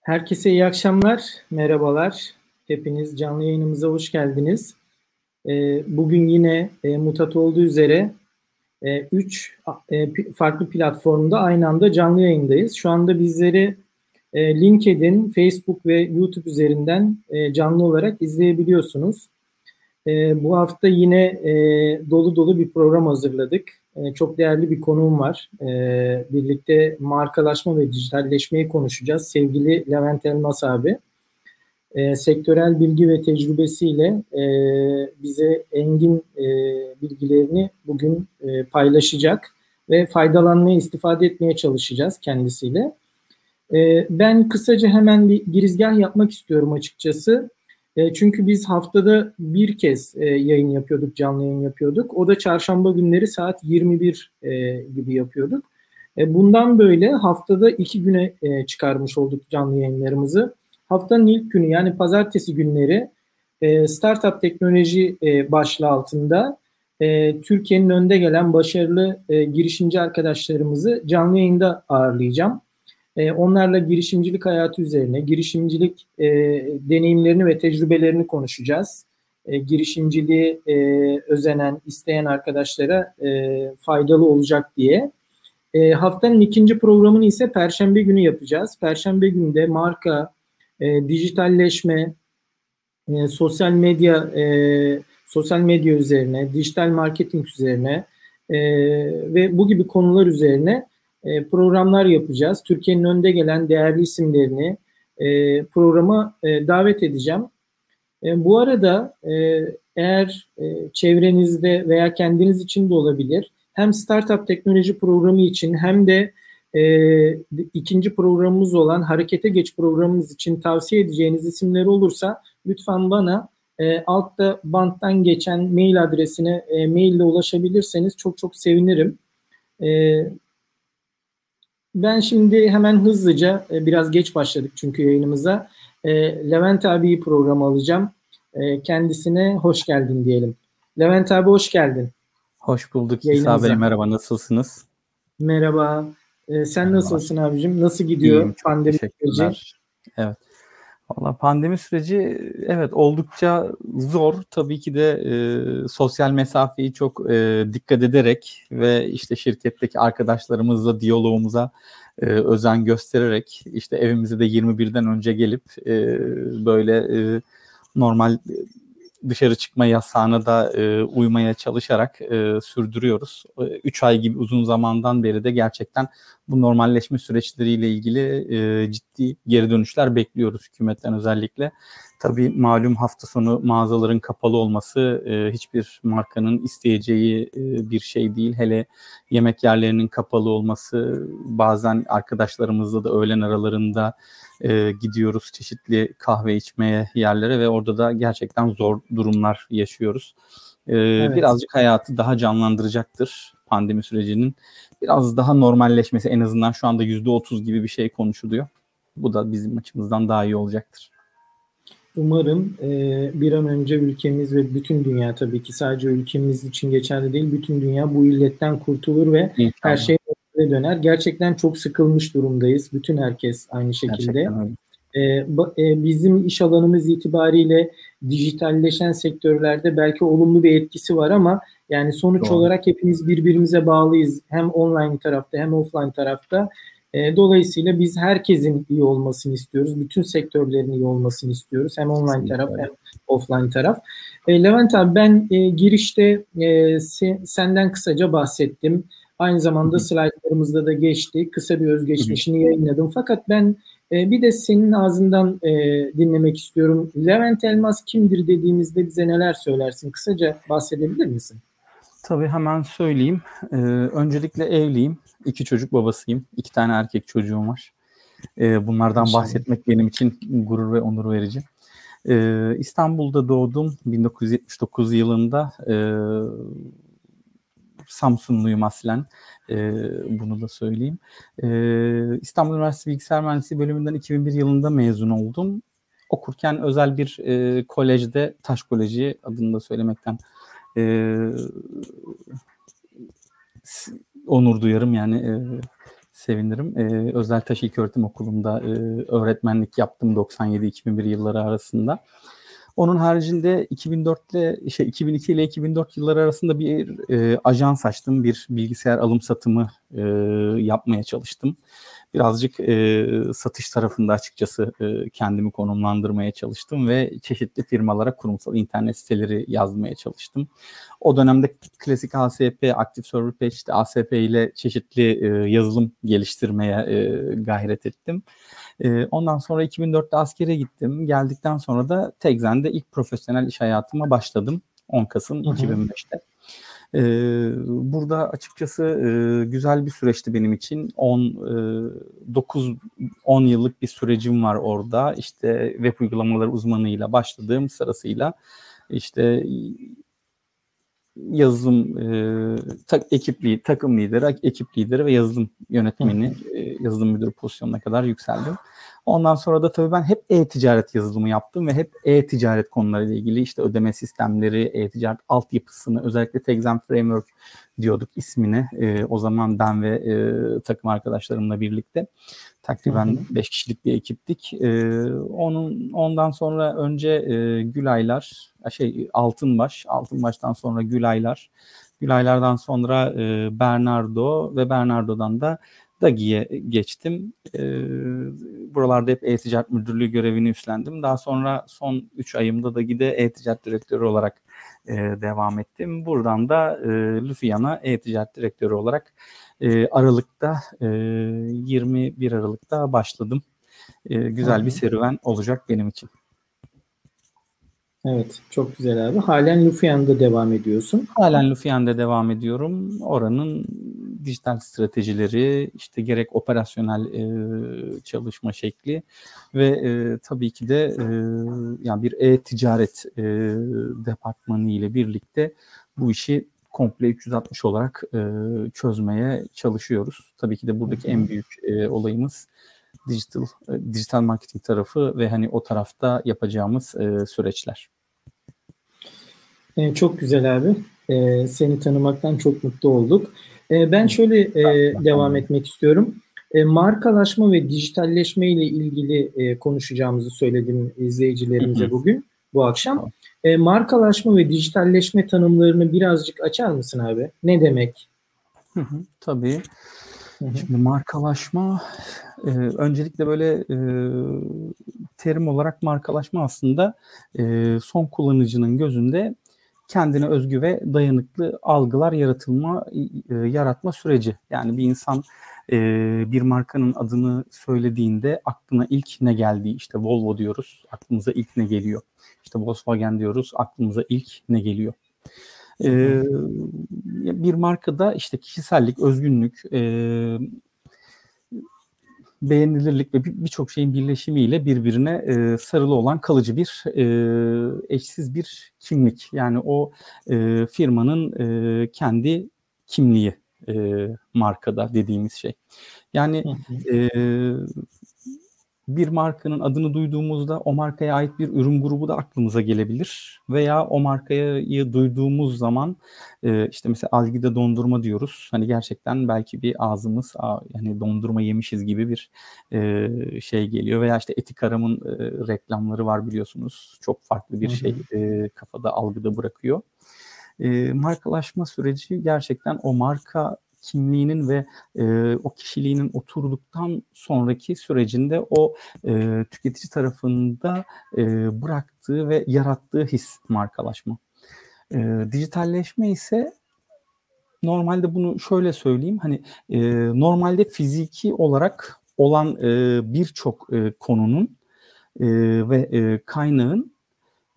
Herkese iyi akşamlar, merhabalar. Hepiniz canlı yayınımıza hoş geldiniz. Ee, bugün yine e, mutat olduğu üzere 3 e, e, farklı platformda aynı anda canlı yayındayız. Şu anda bizleri LinkedIn, Facebook ve YouTube üzerinden canlı olarak izleyebiliyorsunuz. Bu hafta yine dolu dolu bir program hazırladık. Çok değerli bir konuğum var. Birlikte markalaşma ve dijitalleşmeyi konuşacağız. Sevgili Levent Elmas abi. Sektörel bilgi ve tecrübesiyle bize engin bilgilerini bugün paylaşacak ve faydalanmaya, istifade etmeye çalışacağız kendisiyle. Ben kısaca hemen bir girizgah yapmak istiyorum açıkçası. E, çünkü biz haftada bir kez e, yayın yapıyorduk, canlı yayın yapıyorduk. O da çarşamba günleri saat 21 e, gibi yapıyorduk. Bundan böyle haftada iki güne çıkarmış olduk canlı yayınlarımızı. Haftanın ilk günü yani pazartesi günleri Startup Teknoloji başlığı altında Türkiye'nin önde gelen başarılı girişimci arkadaşlarımızı canlı yayında ağırlayacağım. E, onlarla girişimcilik hayatı üzerine, girişimcilik e, deneyimlerini ve tecrübelerini konuşacağız. E, girişimciliği e, özenen, isteyen arkadaşlara e, faydalı olacak diye. E, haftanın ikinci programını ise Perşembe günü yapacağız. Perşembe günü de marka, e, dijitalleşme, e, sosyal medya, e, sosyal medya üzerine, dijital marketing üzerine e, ve bu gibi konular üzerine e, programlar yapacağız. Türkiye'nin önde gelen değerli isimlerini e, programa e, davet edeceğim. E, bu arada e, eğer e, çevrenizde veya kendiniz için de olabilir hem Startup Teknoloji Programı için hem de e, ikinci programımız olan Harekete Geç programımız için tavsiye edeceğiniz isimler olursa lütfen bana e, altta banttan geçen mail adresine e, maille ulaşabilirseniz çok çok sevinirim. E, ben şimdi hemen hızlıca, e, biraz geç başladık çünkü yayınımıza. E, Levent abiyi programa alacağım. E, kendisine hoş geldin diyelim. Levent abi hoş geldin. Hoş bulduk İsa Bey. Merhaba, nasılsınız? Merhaba. Sen Merhaba. nasılsın abicim? Nasıl gidiyor İyiyim, pandemi süreci? Evet. Valla pandemi süreci evet oldukça zor. Tabii ki de e, sosyal mesafeyi çok e, dikkat ederek ve işte şirketteki arkadaşlarımızla diyalogumuza e, özen göstererek işte evimize de 21'den önce gelip e, böyle e, normal dışarı çıkma yasağına da e, uymaya çalışarak e, sürdürüyoruz. 3 ay gibi uzun zamandan beri de gerçekten bu normalleşme süreçleriyle ilgili e, ciddi geri dönüşler bekliyoruz hükümetten özellikle. Tabii malum hafta sonu mağazaların kapalı olması e, hiçbir markanın isteyeceği e, bir şey değil. Hele yemek yerlerinin kapalı olması bazen arkadaşlarımızla da öğlen aralarında e, gidiyoruz çeşitli kahve içmeye yerlere ve orada da gerçekten zor durumlar yaşıyoruz. E, evet. Birazcık hayatı daha canlandıracaktır pandemi sürecinin. Biraz daha normalleşmesi en azından şu anda %30 gibi bir şey konuşuluyor. Bu da bizim açımızdan daha iyi olacaktır. Umarım e, bir an önce ülkemiz ve bütün dünya tabii ki sadece ülkemiz için geçerli değil, bütün dünya bu illetten kurtulur ve İnşallah. her şey döner. Gerçekten çok sıkılmış durumdayız. Bütün herkes aynı şekilde. Ee, e, bizim iş alanımız itibariyle dijitalleşen sektörlerde belki olumlu bir etkisi var ama yani sonuç Doğru. olarak hepimiz birbirimize bağlıyız. Hem online tarafta hem offline tarafta. E, dolayısıyla biz herkesin iyi olmasını istiyoruz. Bütün sektörlerin iyi olmasını istiyoruz. Hem online taraf hem offline taraf. E, Levent abi ben e, girişte e, se, senden kısaca bahsettim. Aynı zamanda Hı-hı. slaytlarımızda da geçti. Kısa bir özgeçmişini Hı-hı. yayınladım. Fakat ben e, bir de senin ağzından e, dinlemek istiyorum. Levent Elmas kimdir dediğimizde bize neler söylersin? Kısaca bahsedebilir misin? Tabii hemen söyleyeyim. Ee, öncelikle evliyim. İki çocuk babasıyım. İki tane erkek çocuğum var. Ee, bunlardan bahsetmek benim için gurur ve onur verici. Ee, İstanbul'da doğdum 1979 yılında. Ee, Samsunluyum aslen. E, bunu da söyleyeyim. E, İstanbul Üniversitesi Bilgisayar Mühendisliği bölümünden 2001 yılında mezun oldum. Okurken özel bir e, kolejde, Taş Koleji adını da söylemekten e, onur duyarım. Yani e, sevinirim. E, Özel Taş İlköğretim Okulu'nda e, öğretmenlik yaptım 97-2001 yılları arasında. Onun haricinde 2004 ile şey 2002 ile 2004 yılları arasında bir e, ajans açtım. Bir bilgisayar alım satımı e, yapmaya çalıştım birazcık e, satış tarafında açıkçası e, kendimi konumlandırmaya çalıştım ve çeşitli firmalara kurumsal internet siteleri yazmaya çalıştım. O dönemde klasik ASP, Active Server Page, işte ASP ile çeşitli e, yazılım geliştirmeye e, gayret ettim. E, ondan sonra 2004'te askere gittim. Geldikten sonra da Tekzen'de ilk profesyonel iş hayatıma başladım. 10 Kasım hı hı. 2005'te. E, burada açıkçası e, güzel bir süreçti benim için. 10 e, 9 10 yıllık bir sürecim var orada. İşte web uygulamaları uzmanıyla başladığım sırasıyla işte yazılım e, tak, ekip takım lideri, ekip lideri ve yazılım yönetmeni, e, yazılım müdürü pozisyonuna kadar yükseldim. Ondan sonra da tabii ben hep e-ticaret yazılımı yaptım ve hep e-ticaret konularıyla ilgili işte ödeme sistemleri, e-ticaret altyapısını özellikle Texam Framework diyorduk ismini. E, o zaman ben ve e, takım arkadaşlarımla birlikte takriben 5 kişilik bir ekiptik. E, onun ondan sonra önce e, Gülaylar, şey Altınbaş, Altınbaş'tan sonra Gülaylar, Gülaylardan sonra e, Bernardo ve Bernardo'dan da Dagi'ye geçtim. E, buralarda hep e-ticaret müdürlüğü görevini üstlendim. Daha sonra son 3 ayımda Dagi'de e-ticaret direktörü olarak e, devam ettim. Buradan da e, Lüfiyan'a e-ticaret direktörü olarak e, Aralık'ta e, 21 Aralık'ta başladım. E, güzel bir serüven olacak benim için. Evet, çok güzel abi. Halen Lufian'da devam ediyorsun. Halen Lufian'da devam ediyorum. Oranın dijital stratejileri, işte gerek operasyonel e, çalışma şekli ve e, tabii ki de e, yani bir e-ticaret e, departmanı ile birlikte bu işi komple 360 olarak e, çözmeye çalışıyoruz. Tabii ki de buradaki en büyük e, olayımız dijital e, dijital marketing tarafı ve hani o tarafta yapacağımız e, süreçler. E, çok güzel abi. E, seni tanımaktan çok mutlu olduk. E, ben şöyle e, devam etmek istiyorum. E, markalaşma ve dijitalleşme ile ilgili e, konuşacağımızı söyledim izleyicilerimize bugün, bu akşam. E, markalaşma ve dijitalleşme tanımlarını birazcık açar mısın abi? Ne demek? Hı hı, tabii. Şimdi markalaşma e, öncelikle böyle e, terim olarak markalaşma aslında e, son kullanıcının gözünde kendine özgü ve dayanıklı algılar yaratılma e, yaratma süreci. Yani bir insan e, bir markanın adını söylediğinde aklına ilk ne geldiği işte Volvo diyoruz aklımıza ilk ne geliyor. İşte Volkswagen diyoruz aklımıza ilk ne geliyor. E, bir markada işte kişisellik, özgünlük, e, beğenilirlik ve birçok şeyin birleşimiyle birbirine e, sarılı olan kalıcı bir e, eşsiz bir kimlik. Yani o e, firmanın e, kendi kimliği e, markada dediğimiz şey. Yani e, bir markanın adını duyduğumuzda o markaya ait bir ürün grubu da aklımıza gelebilir. Veya o markayı duyduğumuz zaman e, işte mesela algide dondurma diyoruz. Hani gerçekten belki bir ağzımız yani dondurma yemişiz gibi bir e, şey geliyor. Veya işte Etikaram'ın e, reklamları var biliyorsunuz. Çok farklı bir şey kafada algıda bırakıyor. markalaşma süreci gerçekten o marka kimliğinin ve e, o kişiliğinin oturduktan sonraki sürecinde o e, tüketici tarafında e, bıraktığı ve yarattığı his markalaşma. E, dijitalleşme ise normalde bunu şöyle söyleyeyim hani e, normalde fiziki olarak olan e, birçok e, konunun e, ve e, kaynağın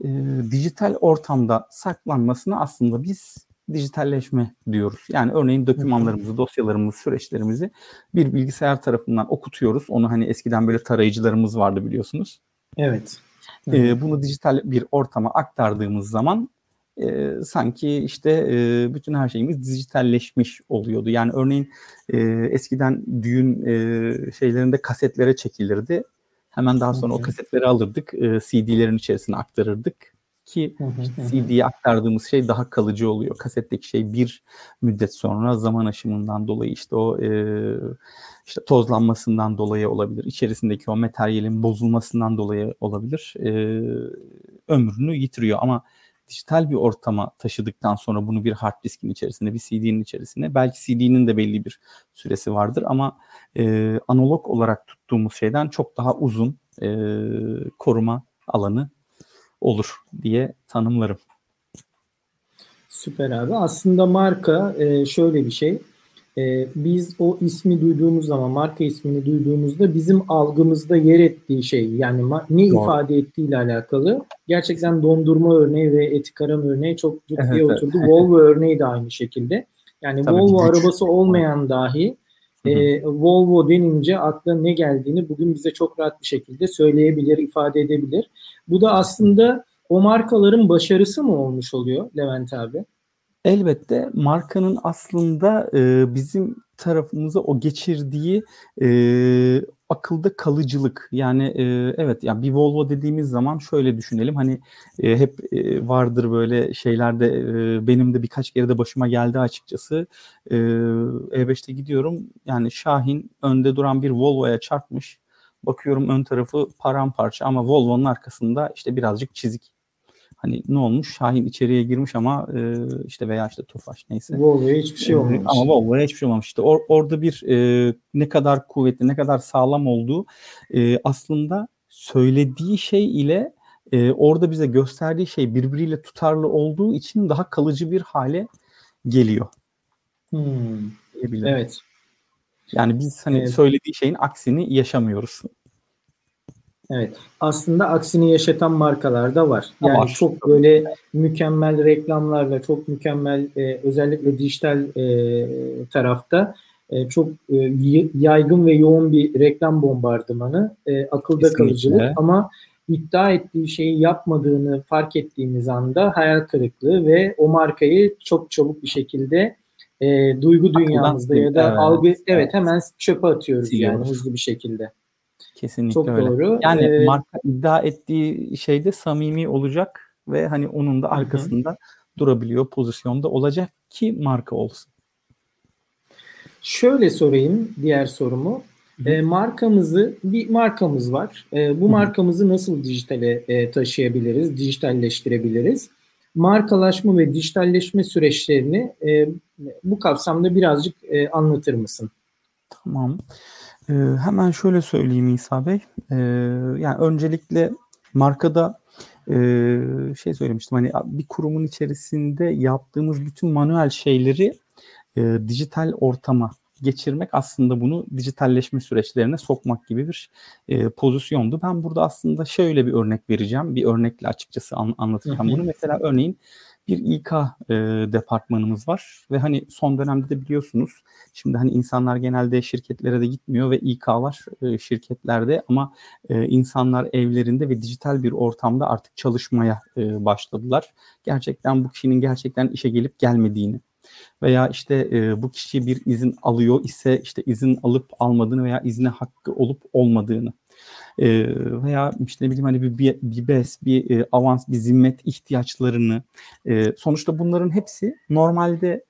e, dijital ortamda saklanmasını aslında biz dijitalleşme diyoruz. Yani örneğin dokümanlarımızı, dosyalarımızı, süreçlerimizi bir bilgisayar tarafından okutuyoruz. Onu hani eskiden böyle tarayıcılarımız vardı biliyorsunuz. Evet. Ee, bunu dijital bir ortama aktardığımız zaman e, sanki işte e, bütün her şeyimiz dijitalleşmiş oluyordu. Yani örneğin e, eskiden düğün e, şeylerinde kasetlere çekilirdi. Hemen daha sonra o kasetleri alırdık, e, CD'lerin içerisine aktarırdık ki işte CD'ye aktardığımız şey daha kalıcı oluyor. Kasetteki şey bir müddet sonra zaman aşımından dolayı işte o e, işte tozlanmasından dolayı olabilir, içerisindeki o materyalin bozulmasından dolayı olabilir. E, ömrünü yitiriyor ama dijital bir ortama taşıdıktan sonra bunu bir hard diskin içerisine, bir CD'nin içerisine, belki CD'nin de belli bir süresi vardır ama e, analog olarak tuttuğumuz şeyden çok daha uzun e, koruma alanı olur diye tanımlarım. Süper abi. Aslında marka e, şöyle bir şey. E, biz o ismi duyduğumuz zaman, marka ismini duyduğumuzda bizim algımızda yer ettiği şey, yani ne Doğru. ifade ettiği ile alakalı gerçekten dondurma örneği ve etikaram örneği çok ciddiye evet, oturdu. Evet. Volvo örneği de aynı şekilde. Yani Tabii Volvo güç. arabası olmayan dahi e, Volvo denince akla ne geldiğini bugün bize çok rahat bir şekilde söyleyebilir, ifade edebilir. Bu da aslında o markaların başarısı mı olmuş oluyor Levent abi? Elbette markanın aslında e, bizim tarafımıza o geçirdiği e, akılda kalıcılık. Yani e, evet yani bir Volvo dediğimiz zaman şöyle düşünelim hani e, hep e, vardır böyle şeylerde e, benim de birkaç kere de başıma geldi açıkçası. E, E5'te gidiyorum yani Şahin önde duran bir Volvo'ya çarpmış. Bakıyorum ön tarafı paramparça ama Volvo'nun arkasında işte birazcık çizik Hani ne olmuş? Şahin içeriye girmiş ama e, işte veya işte Tofaş neyse. Volvo'ya hiçbir şey olmamış. Ama Volvo'ya hiçbir şey olmamış. İşte or, orada bir e, ne kadar kuvvetli, ne kadar sağlam olduğu e, aslında söylediği şey ile e, orada bize gösterdiği şey birbiriyle tutarlı olduğu için daha kalıcı bir hale geliyor. Hmm. Evet. Yani biz hani evet. söylediği şeyin aksini yaşamıyoruz. Evet. Aslında aksini yaşatan markalar da var. Yani var. çok böyle mükemmel reklamlarla, çok mükemmel e, özellikle dijital e, tarafta e, çok e, yaygın ve yoğun bir reklam bombardımanı, e, akılda Kesinlikle. kalıcılık ama iddia ettiği şeyi yapmadığını fark ettiğimiz anda hayal kırıklığı ve o markayı çok çabuk bir şekilde e, duygu dünyamızda ya da evet, algı evet, evet hemen çöpe atıyoruz Siliyoruz. yani hızlı bir şekilde. Kesinlikle Çok öyle. doğru. Yani ee, marka iddia ettiği şeyde samimi olacak ve hani onun da arkasında hı. durabiliyor, pozisyonda olacak ki marka olsun. Şöyle sorayım diğer sorumu. E, markamızı bir markamız var. E, bu Hı. markamızı nasıl dijitale e, taşıyabiliriz, dijitalleştirebiliriz? Markalaşma ve dijitalleşme süreçlerini e, bu kapsamda birazcık e, anlatır mısın? Tamam. Ee, hemen şöyle söyleyeyim İsa Bey. Ee, yani öncelikle markada e, şey söylemiştim hani bir kurumun içerisinde yaptığımız bütün manuel şeyleri e, dijital ortama geçirmek aslında bunu dijitalleşme süreçlerine sokmak gibi bir e, pozisyondu. Ben burada aslında şöyle bir örnek vereceğim. Bir örnekle açıkçası an, anlatacağım bunu. Mesela örneğin bir İK e, departmanımız var ve hani son dönemde de biliyorsunuz şimdi hani insanlar genelde şirketlere de gitmiyor ve İK'lar e, şirketlerde ama e, insanlar evlerinde ve dijital bir ortamda artık çalışmaya e, başladılar. Gerçekten bu kişinin gerçekten işe gelip gelmediğini veya işte e, bu kişi bir izin alıyor ise işte izin alıp almadığını veya izne hakkı olup olmadığını e, veya işte ne bileyim hani bir, bir, bir bes, bir e, avans, bir zimmet ihtiyaçlarını e, sonuçta bunların hepsi normalde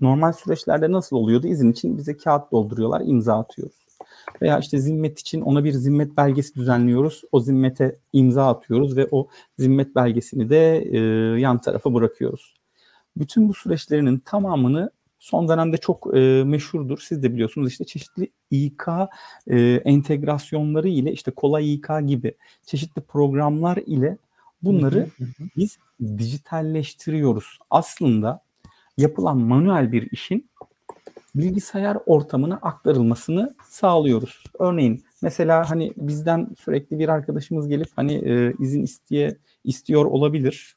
normal süreçlerde nasıl oluyordu? İzin için bize kağıt dolduruyorlar, imza atıyoruz. Veya işte zimmet için ona bir zimmet belgesi düzenliyoruz. O zimmete imza atıyoruz ve o zimmet belgesini de e, yan tarafa bırakıyoruz. Bütün bu süreçlerinin tamamını son dönemde çok e, meşhurdur. Siz de biliyorsunuz işte çeşitli İK e, entegrasyonları ile işte kolay İK gibi çeşitli programlar ile bunları biz dijitalleştiriyoruz. Aslında yapılan manuel bir işin bilgisayar ortamına aktarılmasını sağlıyoruz. Örneğin mesela hani bizden sürekli bir arkadaşımız gelip hani e, izin isteye istiyor olabilir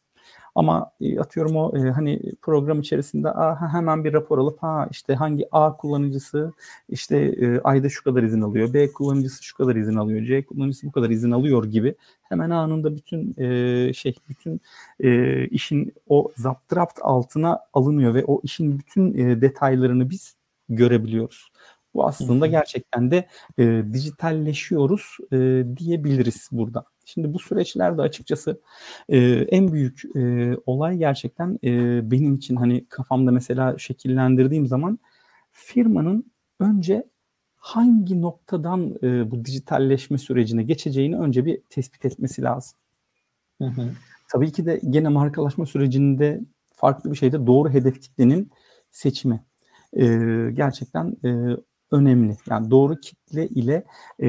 ama e, atıyorum o e, hani program içerisinde a, hemen bir rapor alıp ha işte hangi A kullanıcısı işte e, ayda şu kadar izin alıyor, B kullanıcısı şu kadar izin alıyor, C kullanıcısı bu kadar izin alıyor gibi hemen anında bütün şey bütün işin o zaptrapt altına alınıyor ve o işin bütün detaylarını biz görebiliyoruz. Bu aslında gerçekten de e, dijitalleşiyoruz e, diyebiliriz burada. Şimdi bu süreçlerde açıkçası e, en büyük e, olay gerçekten e, benim için hani kafamda mesela şekillendirdiğim zaman firmanın önce hangi noktadan e, bu dijitalleşme sürecine geçeceğini önce bir tespit etmesi lazım. Hı hı. Tabii ki de gene markalaşma sürecinde farklı bir şeyde doğru hedef kitlenin seçimi. E, gerçekten e, önemli. Yani doğru kitle ile e,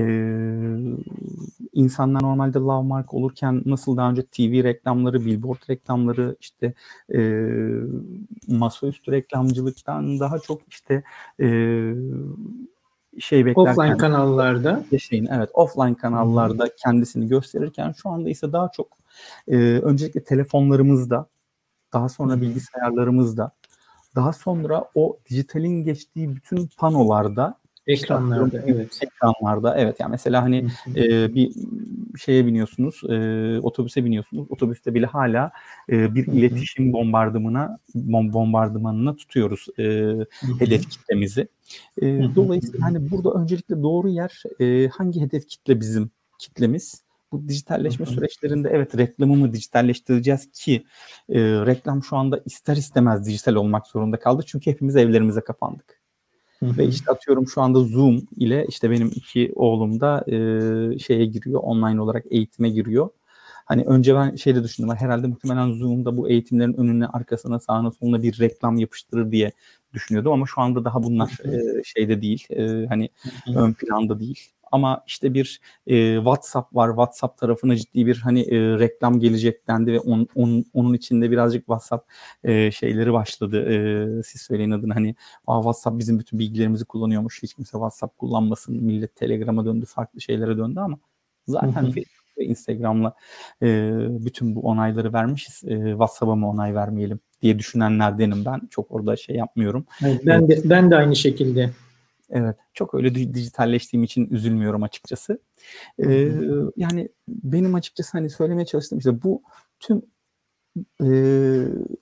insanlar normalde love mark olurken nasıl daha önce TV reklamları, billboard reklamları, işte e, masaüstü reklamcılıktan daha çok işte e, şey beklerken offline kanallarda şeyin evet offline kanallarda hmm. kendisini gösterirken şu anda ise daha çok e, öncelikle telefonlarımızda daha sonra bilgisayarlarımızda daha sonra o dijitalin geçtiği bütün panolarda ekranlarda evet. ekranlarda evet. Yani mesela hani e, bir şeye biniyorsunuz e, otobüse biniyorsunuz. Otobüste bile hala e, bir iletişim bombardımına bombardımanına tutuyoruz e, hedef kitlemizi. E, dolayısıyla hani burada öncelikle doğru yer e, hangi hedef kitle bizim kitlemiz bu dijitalleşme süreçlerinde evet reklamımı dijitalleştireceğiz ki e, reklam şu anda ister istemez dijital olmak zorunda kaldı. Çünkü hepimiz evlerimize kapandık. Ve işte atıyorum şu anda Zoom ile işte benim iki oğlum da e, şeye giriyor, online olarak eğitime giriyor. Hani önce ben şeyde düşündüm, herhalde muhtemelen Zoom'da bu eğitimlerin önüne, arkasına, sağına, soluna bir reklam yapıştırır diye düşünüyordum ama şu anda daha bunlar e, şeyde değil, e, hani ön planda değil ama işte bir e, WhatsApp var. WhatsApp tarafına ciddi bir hani e, reklam gelecek dendi ve on, on, onun içinde birazcık WhatsApp e, şeyleri başladı. E, siz söyleyin adını hani Aa, WhatsApp bizim bütün bilgilerimizi kullanıyormuş. Hiç kimse WhatsApp kullanmasın. Millet Telegram'a döndü, farklı şeylere döndü ama zaten Facebook ve Instagram'la e, bütün bu onayları vermişiz. E, WhatsApp'a mı onay vermeyelim diye düşünenlerdenim ben. Çok orada şey yapmıyorum. Evet, ben de ben de aynı şekilde. Evet, çok öyle dijitalleştiğim için üzülmüyorum açıkçası. Ee, yani benim açıkçası hani söylemeye çalıştığım işte bu tüm e,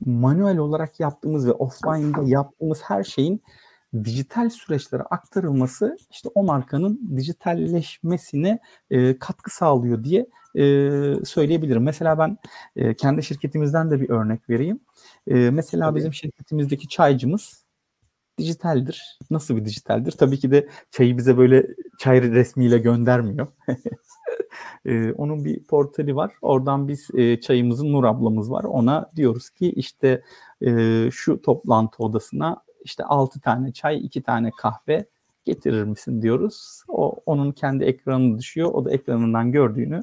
manuel olarak yaptığımız ve offline'da yaptığımız her şeyin dijital süreçlere aktarılması işte o markanın dijitalleşmesine e, katkı sağlıyor diye e, söyleyebilirim. Mesela ben e, kendi şirketimizden de bir örnek vereyim. E, mesela Tabii. bizim şirketimizdeki çaycımız dijitaldir. Nasıl bir dijitaldir? Tabii ki de çayı bize böyle çay resmiyle göndermiyor. ee, onun bir portali var. Oradan biz e, çayımızın Nur ablamız var. Ona diyoruz ki işte e, şu toplantı odasına işte 6 tane çay, 2 tane kahve getirir misin diyoruz. O onun kendi ekranı düşüyor. O da ekranından gördüğünü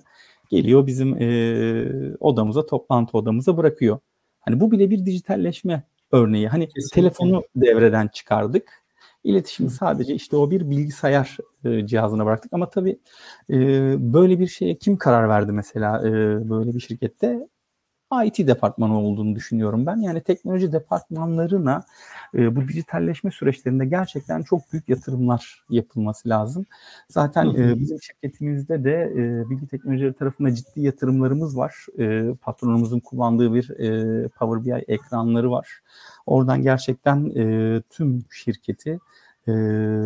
geliyor bizim e, odamıza, toplantı odamıza bırakıyor. Hani bu bile bir dijitalleşme örneği. Hani Kesinlikle. telefonu devreden çıkardık. İletişimi sadece işte o bir bilgisayar e, cihazına bıraktık. Ama tabii e, böyle bir şeye kim karar verdi mesela e, böyle bir şirkette? IT departmanı olduğunu düşünüyorum ben. Yani teknoloji departmanlarına e, bu dijitalleşme süreçlerinde gerçekten çok büyük yatırımlar yapılması lazım. Zaten e, bizim şirketimizde de e, bilgi teknolojileri tarafında ciddi yatırımlarımız var. E, patronumuzun kullandığı bir e, Power BI ekranları var. Oradan gerçekten e, tüm şirketi e,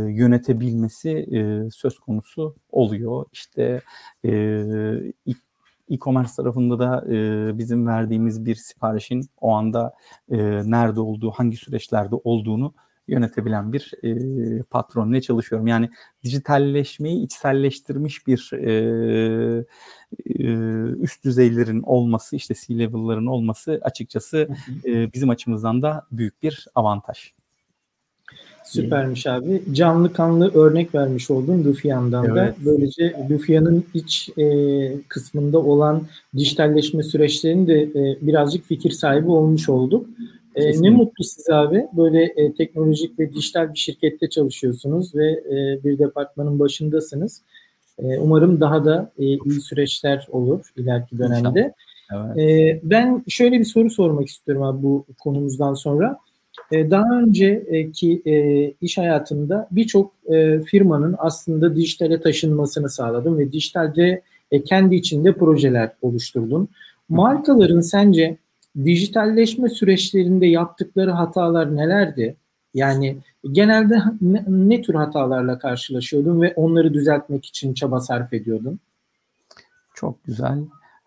yönetebilmesi e, söz konusu oluyor. İşte e, e-commerce tarafında da e, bizim verdiğimiz bir siparişin o anda e, nerede olduğu, hangi süreçlerde olduğunu yönetebilen bir e, patronla çalışıyorum. Yani dijitalleşmeyi içselleştirmiş bir e, e, üst düzeylerin olması, işte C-level'ların olması açıkçası e, bizim açımızdan da büyük bir avantaj. Süpermiş abi. Canlı kanlı örnek vermiş oldun Lufian'dan evet. da. Böylece Lufian'ın iç e, kısmında olan dijitalleşme süreçlerini de e, birazcık fikir sahibi olmuş olduk. E, ne mutlu size abi. Böyle e, teknolojik ve dijital bir şirkette çalışıyorsunuz ve e, bir departmanın başındasınız. E, umarım daha da e, iyi süreçler olur ileriki dönemde. Evet. E, ben şöyle bir soru sormak istiyorum abi bu konumuzdan sonra. E, daha önceki e, iş hayatında birçok e, firmanın aslında dijitale taşınmasını sağladım ve dijitalde kendi içinde projeler oluşturdum. Markaların sence dijitalleşme süreçlerinde yaptıkları hatalar nelerdi? Yani genelde ne, ne tür hatalarla karşılaşıyordun ve onları düzeltmek için çaba sarf ediyordun? Çok güzel.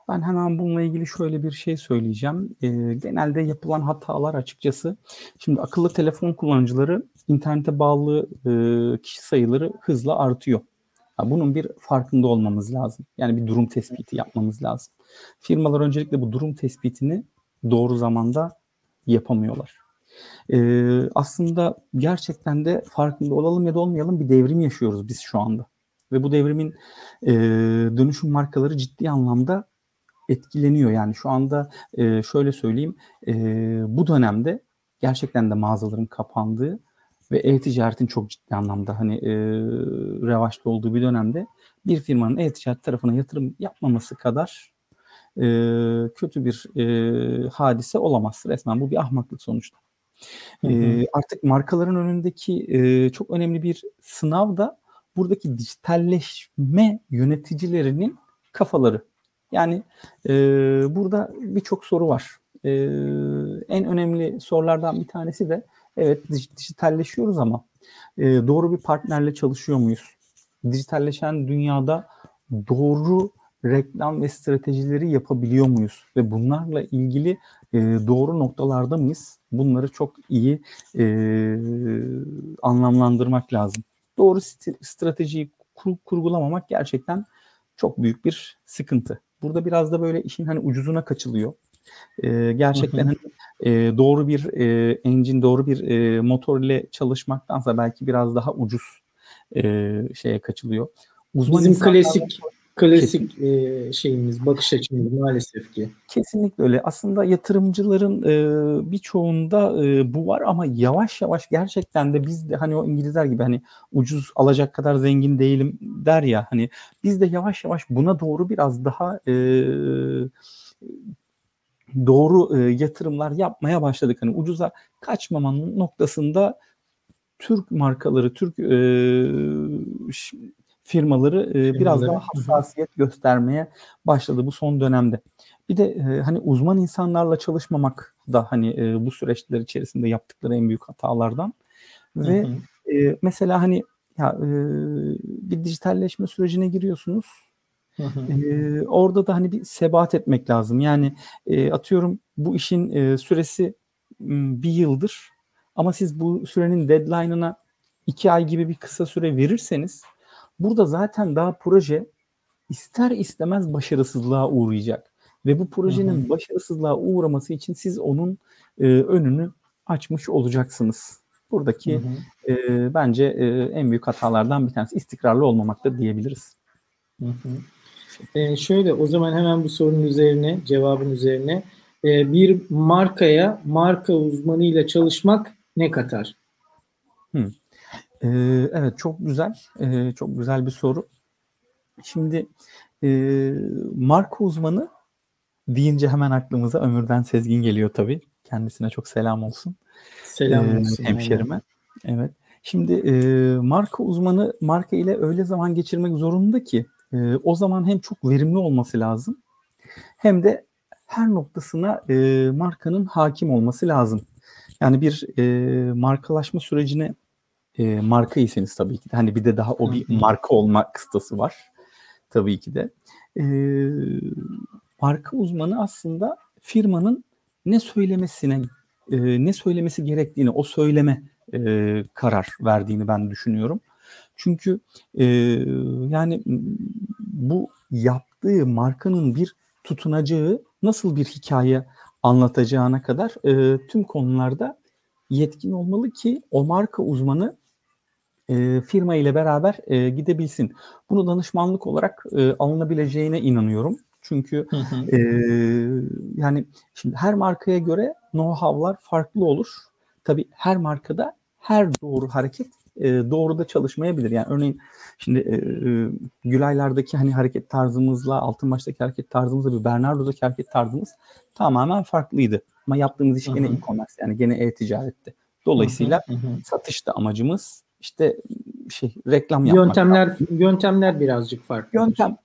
Ben hemen bununla ilgili şöyle bir şey söyleyeceğim. E, genelde yapılan hatalar açıkçası. Şimdi akıllı telefon kullanıcıları internete bağlı e, kişi sayıları hızla artıyor. Ya bunun bir farkında olmamız lazım. Yani bir durum tespiti yapmamız lazım. Firmalar öncelikle bu durum tespitini doğru zamanda yapamıyorlar. Ee, aslında gerçekten de farkında olalım ya da olmayalım bir devrim yaşıyoruz biz şu anda. Ve bu devrimin e, dönüşüm markaları ciddi anlamda etkileniyor. Yani şu anda e, şöyle söyleyeyim e, bu dönemde gerçekten de mağazaların kapandığı ve e-ticaretin çok ciddi anlamda hani e, revaçta olduğu bir dönemde bir firmanın e-ticaret tarafına yatırım yapmaması kadar e, kötü bir e, hadise olamaz. Resmen bu bir ahmaklık sonuçta. Hı hı. E, artık markaların önündeki e, çok önemli bir sınav da buradaki dijitalleşme yöneticilerinin kafaları. Yani e, burada birçok soru var. E, en önemli sorulardan bir tanesi de evet dijitalleşiyoruz ama e, doğru bir partnerle çalışıyor muyuz? Dijitalleşen dünyada doğru reklam ve stratejileri yapabiliyor muyuz? Ve bunlarla ilgili e, doğru noktalarda mıyız? Bunları çok iyi e, anlamlandırmak lazım. Doğru stratejiyi kur, kurgulamamak gerçekten çok büyük bir sıkıntı. Burada biraz da böyle işin hani ucuzuna kaçılıyor. E, gerçekten hani e, doğru bir e, engine, doğru bir e, motor ile çalışmaktansa belki biraz daha ucuz e, şeye kaçılıyor. Uzman Bizim klasik klasik e, şeyimiz, bakış açımız maalesef ki. Kesinlikle öyle. Aslında yatırımcıların e, birçoğunda e, bu var ama yavaş yavaş gerçekten de biz de hani o İngilizler gibi hani ucuz alacak kadar zengin değilim der ya hani biz de yavaş yavaş buna doğru biraz daha e, doğru e, yatırımlar yapmaya başladık. Hani ucuza kaçmamanın noktasında Türk markaları, Türk e, firmaları e, biraz daha hassasiyet göstermeye başladı bu son dönemde. Bir de e, hani uzman insanlarla çalışmamak da hani e, bu süreçler içerisinde yaptıkları en büyük hatalardan ve hı hı. E, mesela hani ya e, bir dijitalleşme sürecine giriyorsunuz. Hı hı. E, orada da hani bir sebat etmek lazım. Yani e, atıyorum bu işin e, süresi bir yıldır ama siz bu sürenin deadline'ına iki ay gibi bir kısa süre verirseniz Burada zaten daha proje ister istemez başarısızlığa uğrayacak. Ve bu projenin hı hı. başarısızlığa uğraması için siz onun e, önünü açmış olacaksınız. Buradaki hı hı. E, bence e, en büyük hatalardan bir tanesi istikrarlı olmamakta diyebiliriz. Hı hı. E, şöyle o zaman hemen bu sorunun üzerine cevabın üzerine e, bir markaya marka uzmanıyla çalışmak ne katar? Hı. Ee, evet çok güzel, ee, çok güzel bir soru. Şimdi e, marka uzmanı deyince hemen aklımıza Ömürden Sezgin geliyor tabii. Kendisine çok selam olsun. Selam ee, olsun. Hemşerime. Evet. Şimdi e, marka uzmanı marka ile öyle zaman geçirmek zorunda ki e, o zaman hem çok verimli olması lazım hem de her noktasına e, markanın hakim olması lazım. Yani bir e, markalaşma sürecine e, marka iseniz tabii ki de. Hani bir de daha o bir marka olma kıstası var. Tabii ki de. E, marka uzmanı aslında firmanın ne söylemesine e, ne söylemesi gerektiğini o söyleme e, karar verdiğini ben düşünüyorum. Çünkü e, yani bu yaptığı markanın bir tutunacağı nasıl bir hikaye anlatacağına kadar e, tüm konularda yetkin olmalı ki o marka uzmanı e, firma ile beraber e, gidebilsin. Bunu danışmanlık olarak e, alınabileceğine inanıyorum. Çünkü E, yani şimdi her markaya göre know-how'lar farklı olur. Tabii her markada her doğru hareket e, doğru da çalışmayabilir. Yani örneğin şimdi e, e, Gülaylar'daki hani hareket tarzımızla Altınbaş'taki hareket tarzımızla bir Bernardo'daki hareket tarzımız tamamen farklıydı. Ama yaptığımız iş gene e-commerce yani gene e-ticaretti. Dolayısıyla hı hı hı. satışta amacımız işte şey reklam yapmak. Yöntemler lazım. yöntemler birazcık farklı. Yöntem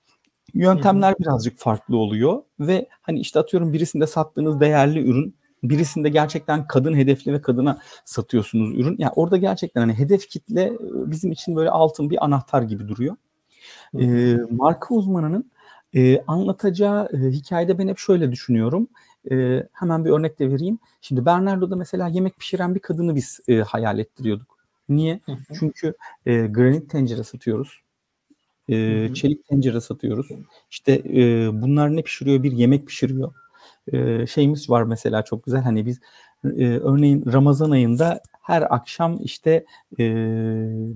yöntemler birazcık farklı oluyor ve hani işte atıyorum birisinde sattığınız değerli ürün birisinde gerçekten kadın hedefli ve kadına satıyorsunuz ürün. Yani orada gerçekten hani hedef kitle e, bizim için böyle altın bir anahtar gibi duruyor. E, marka uzmanının E, anlatacağı e, hikayede ben hep şöyle düşünüyorum. E, hemen bir örnek de vereyim. Şimdi Bernardo'da mesela yemek pişiren bir kadını biz e, hayal ettiriyorduk. Niye? Hı hı. Çünkü e, granit tencere satıyoruz. E, hı hı. Çelik tencere satıyoruz. İşte e, bunlar ne pişiriyor? Bir yemek pişiriyor. E, şeyimiz var mesela çok güzel. Hani biz e, örneğin Ramazan ayında her akşam işte e,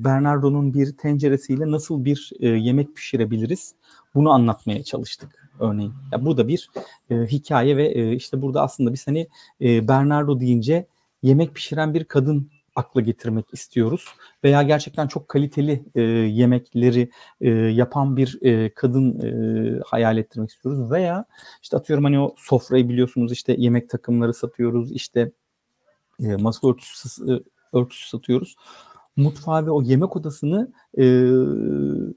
Bernardo'nun bir tenceresiyle nasıl bir e, yemek pişirebiliriz? Bunu anlatmaya çalıştık örneğin. Ya bu da bir e, hikaye ve e, işte burada aslında biz hani e, Bernardo deyince yemek pişiren bir kadın akla getirmek istiyoruz veya gerçekten çok kaliteli e, yemekleri e, yapan bir e, kadın e, hayal ettirmek istiyoruz veya işte atıyorum hani o sofrayı biliyorsunuz işte yemek takımları satıyoruz işte e, masa örtüsü, e, örtüsü satıyoruz. Mutfağı ve o yemek odasını e,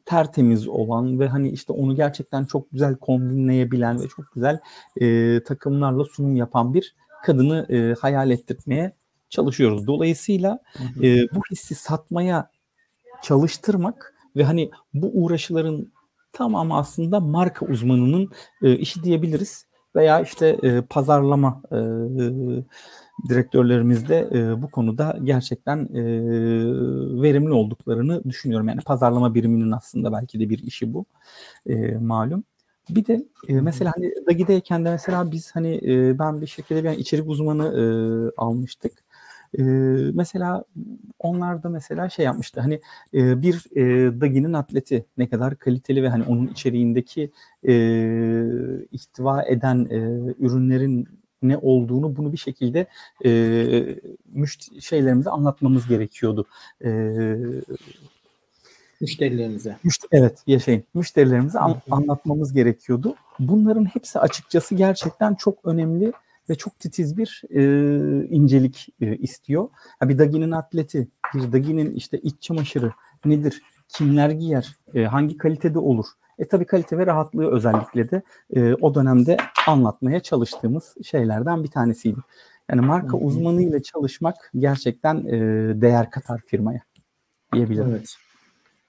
tertemiz olan ve hani işte onu gerçekten çok güzel kombinleyebilen ve çok güzel e, takımlarla sunum yapan bir kadını e, hayal ettirmeye çalışıyoruz. Dolayısıyla e, bu hissi satmaya çalıştırmak ve hani bu uğraşıların tamamı aslında marka uzmanının e, işi diyebiliriz veya işte e, pazarlama e, direktörlerimiz de e, bu konuda gerçekten e, verimli olduklarını düşünüyorum. Yani pazarlama biriminin aslında belki de bir işi bu e, malum. Bir de e, mesela hani Dagi'deyken de mesela biz hani e, ben bir şirkete bir yani içerik uzmanı e, almıştık. E, mesela onlar da mesela şey yapmıştı hani e, bir e, Dagi'nin atleti ne kadar kaliteli ve hani onun içeriğindeki e, ihtiva eden e, ürünlerin ne olduğunu bunu bir şekilde e, müşt şeylerimize anlatmamız gerekiyordu. E, müşterilerimize. Müşt evet yaşayın. Müşterilerimize an, anlatmamız gerekiyordu. Bunların hepsi açıkçası gerçekten çok önemli ve çok titiz bir e, incelik e, istiyor. Ha, bir Dagi'nin atleti, bir Dagi'nin işte iç çamaşırı nedir? Kimler giyer? E, hangi kalitede olur? E tabii kalite ve rahatlığı özellikle de e, o dönemde anlatmaya çalıştığımız şeylerden bir tanesiydi. Yani marka Hı-hı. uzmanı ile çalışmak gerçekten e, değer katar firmaya diyebilirim. Evet.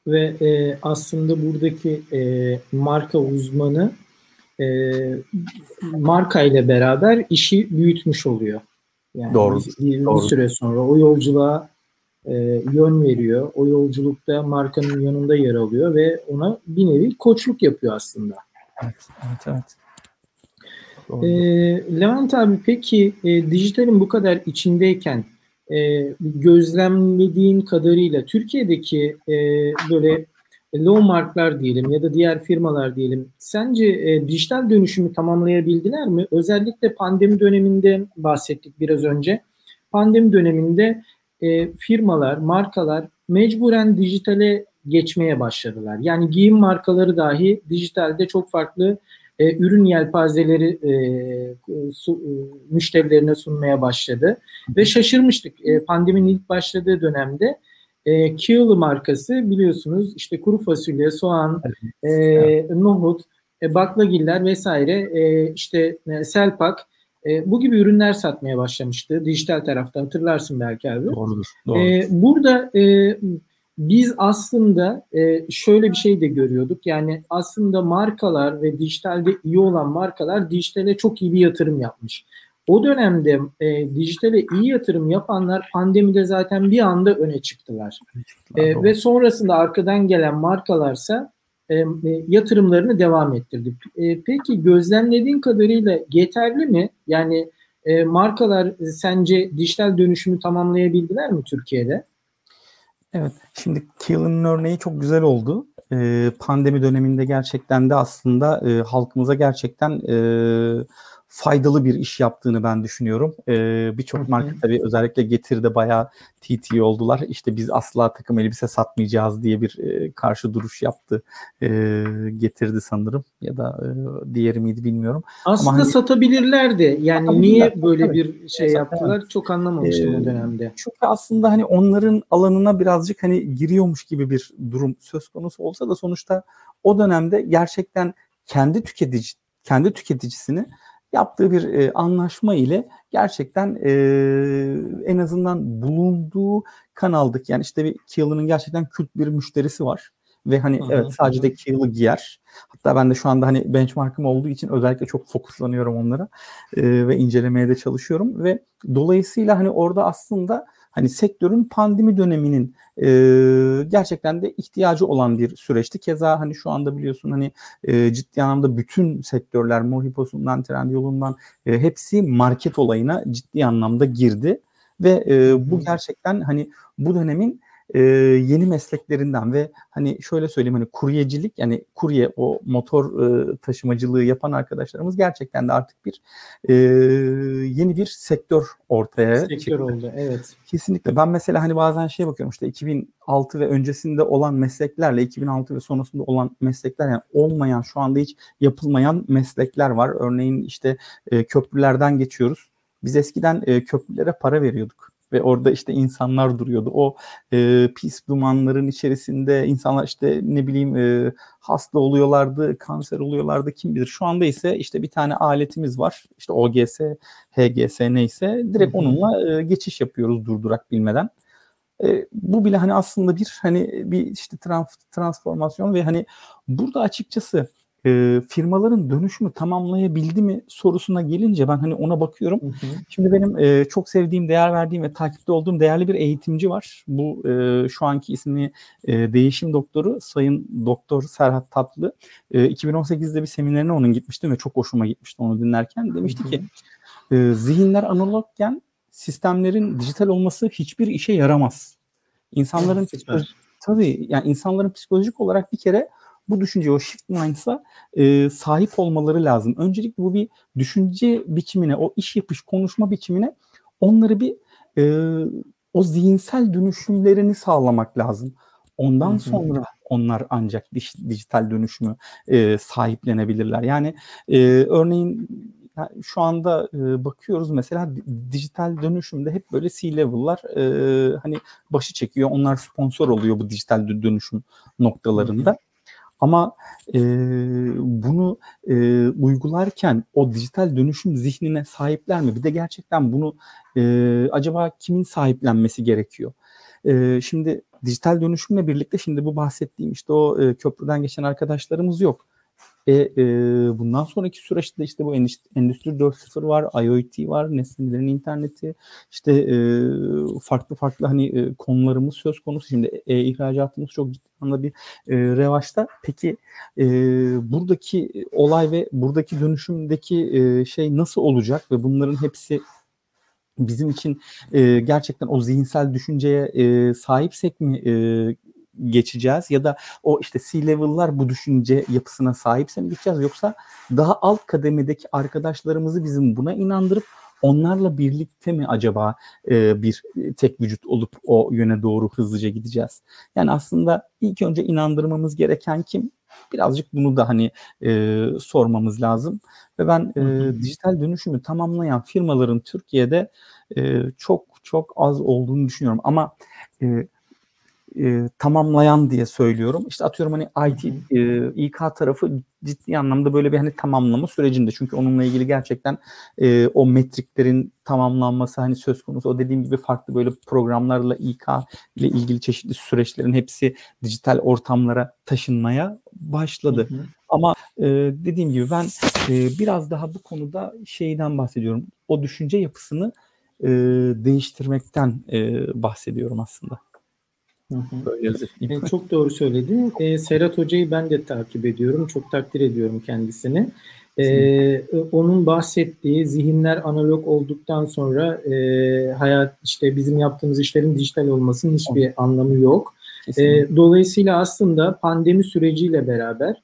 Ve e, aslında buradaki e, marka uzmanı e, marka ile beraber işi büyütmüş oluyor. Yani doğru, bir, doğru. bir süre sonra o yolculuğa e, yön veriyor. O yolculukta markanın yanında yer alıyor ve ona bir nevi koçluk yapıyor aslında. Evet, evet, evet. E, Levent abi peki e, dijitalin bu kadar içindeyken e, gözlemlediğin kadarıyla Türkiye'deki e, böyle low marklar diyelim ya da diğer firmalar diyelim sence e, dijital dönüşümü tamamlayabildiler mi? Özellikle pandemi döneminde bahsettik biraz önce. Pandemi döneminde e, firmalar, markalar mecburen dijitale geçmeye başladılar. Yani giyim markaları dahi dijitalde çok farklı e, ürün yelpazeleri e, su, e, müşterilerine sunmaya başladı. Ve şaşırmıştık e, pandeminin ilk başladığı dönemde. E, Kiyolu markası biliyorsunuz işte kuru fasulye, soğan, e, nohut, e, baklagiller vesaire e, işte e, selpak e, bu gibi ürünler satmaya başlamıştı dijital tarafta hatırlarsın belki abi. Doğrudur. doğrudur. E, burada e, biz aslında e, şöyle bir şey de görüyorduk. Yani aslında markalar ve dijitalde iyi olan markalar dijitale çok iyi bir yatırım yapmış. O dönemde e, dijitale iyi yatırım yapanlar pandemide zaten bir anda öne çıktılar. E, ve sonrasında arkadan gelen markalarsa e, e, yatırımlarını devam ettirdi. E, peki gözlemlediğin kadarıyla yeterli mi? Yani e, markalar sence dijital dönüşümü tamamlayabildiler mi Türkiye'de? Evet, şimdi Keelan'ın örneği çok güzel oldu. Ee, pandemi döneminde gerçekten de aslında e, halkımıza gerçekten e, faydalı bir iş yaptığını ben düşünüyorum. Ee, Birçok marka tabii özellikle Getir'de bayağı TT oldular. İşte biz asla takım elbise satmayacağız diye bir e, karşı duruş yaptı. E, getirdi sanırım ya da e, diğeri miydi bilmiyorum. Aslında Ama hani, satabilirlerdi. Yani niye böyle tabii. bir şey yaptılar çok anlamamıştım ee, o dönemde. Çünkü aslında hani onların alanına birazcık hani giriyormuş gibi bir durum söz konusu olsa da sonuçta o dönemde gerçekten kendi tüketici kendi tüketicisini yaptığı bir e, anlaşma ile gerçekten e, en azından bulunduğu kanaldaki yani işte bir Keelan'ın gerçekten kült bir müşterisi var ve hani Hı-hı. evet sadece de Keelan'ı giyer. Hatta ben de şu anda hani benchmark'ım olduğu için özellikle çok fokuslanıyorum onlara e, ve incelemeye de çalışıyorum ve dolayısıyla hani orada aslında hani sektörün pandemi döneminin e, gerçekten de ihtiyacı olan bir süreçti. Keza hani şu anda biliyorsun hani e, ciddi anlamda bütün sektörler Mohipos'undan, Trendyol'undan e, hepsi market olayına ciddi anlamda girdi ve e, bu gerçekten hani bu dönemin e, yeni mesleklerinden ve hani şöyle söyleyeyim hani kuryecilik yani kurye o motor e, taşımacılığı yapan arkadaşlarımız gerçekten de artık bir e, yeni bir sektör ortaya sektör çıktı. oldu evet. Kesinlikle ben mesela hani bazen şey bakıyorum işte 2006 ve öncesinde olan mesleklerle 2006 ve sonrasında olan meslekler yani olmayan şu anda hiç yapılmayan meslekler var. Örneğin işte e, köprülerden geçiyoruz. Biz eskiden e, köprülere para veriyorduk ve orada işte insanlar duruyordu. O e, pis dumanların içerisinde insanlar işte ne bileyim e, hasta oluyorlardı, kanser oluyorlardı kim bilir. Şu anda ise işte bir tane aletimiz var. İşte OGS, HGS neyse direkt onunla e, geçiş yapıyoruz durdurak bilmeden. E, bu bile hani aslında bir hani bir işte trans, transformasyon ve hani burada açıkçası e, firmaların dönüşümü tamamlayabildi mi sorusuna gelince ben hani ona bakıyorum. Hı hı. Şimdi benim e, çok sevdiğim, değer verdiğim ve takipte olduğum değerli bir eğitimci var. Bu e, şu anki ismi e, değişim doktoru Sayın Doktor Serhat Tatlı. E, 2018'de bir seminerine onun gitmiştim ve çok hoşuma gitmişti onu dinlerken. Demişti hı hı. ki e, zihinler analogken sistemlerin dijital olması hiçbir işe yaramaz. İnsanların psikolojik, tabii yani insanların psikolojik olarak bir kere bu düşünce o shift mindset'a e, sahip olmaları lazım. Öncelikle bu bir düşünce biçimine, o iş yapış, konuşma biçimine onları bir e, o zihinsel dönüşümlerini sağlamak lazım. Ondan Hı-hı. sonra onlar ancak dij, dijital dönüşümü e, sahiplenebilirler. Yani e, örneğin şu anda e, bakıyoruz mesela dijital dönüşümde hep böyle C-level'lar e, hani başı çekiyor. Onlar sponsor oluyor bu dijital dönüşüm noktalarında. Hı hı. Ama e, bunu e, uygularken o dijital dönüşüm zihnine sahipler mi? Bir de gerçekten bunu e, acaba kimin sahiplenmesi gerekiyor? E, şimdi dijital dönüşümle birlikte şimdi bu bahsettiğim işte o e, köprüden geçen arkadaşlarımız yok. E, e, bundan sonraki süreçte işte bu Endüstri 4.0 var, IoT var, nesnelerin interneti, işte e, farklı farklı hani e, konularımız söz konusu. Şimdi e, ihracatımız çok ciddi anlamda bir e, revaçta. Peki e, buradaki olay ve buradaki dönüşümdeki e, şey nasıl olacak ve bunların hepsi bizim için e, gerçekten o zihinsel düşünceye e, sahipsek mi e, geçeceğiz ya da o işte C-level'lar bu düşünce yapısına sahipse mi geçeceğiz yoksa daha alt kademedeki arkadaşlarımızı bizim buna inandırıp onlarla birlikte mi acaba e, bir tek vücut olup o yöne doğru hızlıca gideceğiz? Yani aslında ilk önce inandırmamız gereken kim? Birazcık bunu da hani e, sormamız lazım. Ve ben e, dijital dönüşümü tamamlayan firmaların Türkiye'de e, çok çok az olduğunu düşünüyorum. Ama e, e, tamamlayan diye söylüyorum. İşte atıyorum hani IT, e, İK tarafı ciddi anlamda böyle bir hani tamamlama sürecinde. Çünkü onunla ilgili gerçekten e, o metriklerin tamamlanması hani söz konusu. O dediğim gibi farklı böyle programlarla İK ile ilgili çeşitli süreçlerin hepsi dijital ortamlara taşınmaya başladı. Hı hı. Ama e, dediğim gibi ben e, biraz daha bu konuda şeyden bahsediyorum. O düşünce yapısını e, değiştirmekten e, bahsediyorum aslında. Böyle e, çok doğru söyledin. E, Serhat Hoca'yı ben de takip ediyorum. Çok takdir ediyorum kendisini. E, onun bahsettiği zihinler analog olduktan sonra e, hayat işte bizim yaptığımız işlerin dijital olmasının hiçbir evet. anlamı yok. E, dolayısıyla aslında pandemi süreciyle beraber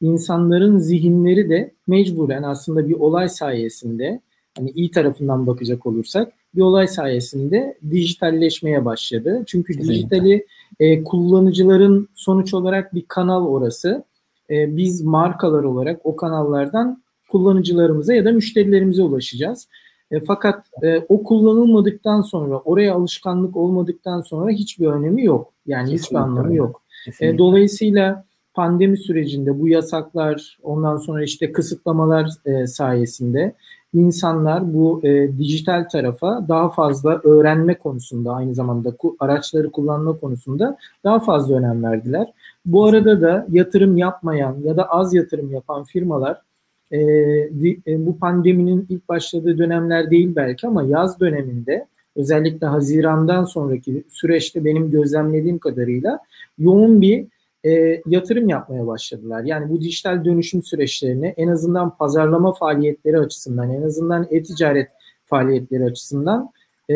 insanların zihinleri de mecburen aslında bir olay sayesinde hani iyi tarafından bakacak olursak bir olay sayesinde dijitalleşmeye başladı. Çünkü Kesinlikle. dijitali e, kullanıcıların sonuç olarak bir kanal orası. E, biz markalar olarak o kanallardan kullanıcılarımıza ya da müşterilerimize ulaşacağız. E, fakat e, o kullanılmadıktan sonra, oraya alışkanlık olmadıktan sonra hiçbir önemi yok. Yani Kesinlikle. hiçbir anlamı yok. E, dolayısıyla pandemi sürecinde bu yasaklar, ondan sonra işte kısıtlamalar e, sayesinde insanlar bu e, dijital tarafa daha fazla öğrenme konusunda aynı zamanda ku, araçları kullanma konusunda daha fazla önem verdiler. Bu arada da yatırım yapmayan ya da az yatırım yapan firmalar e, e, bu pandeminin ilk başladığı dönemler değil belki ama yaz döneminde özellikle Haziran'dan sonraki süreçte benim gözlemlediğim kadarıyla yoğun bir e, yatırım yapmaya başladılar. Yani bu dijital dönüşüm süreçlerini en azından pazarlama faaliyetleri açısından, en azından e-ticaret faaliyetleri açısından e,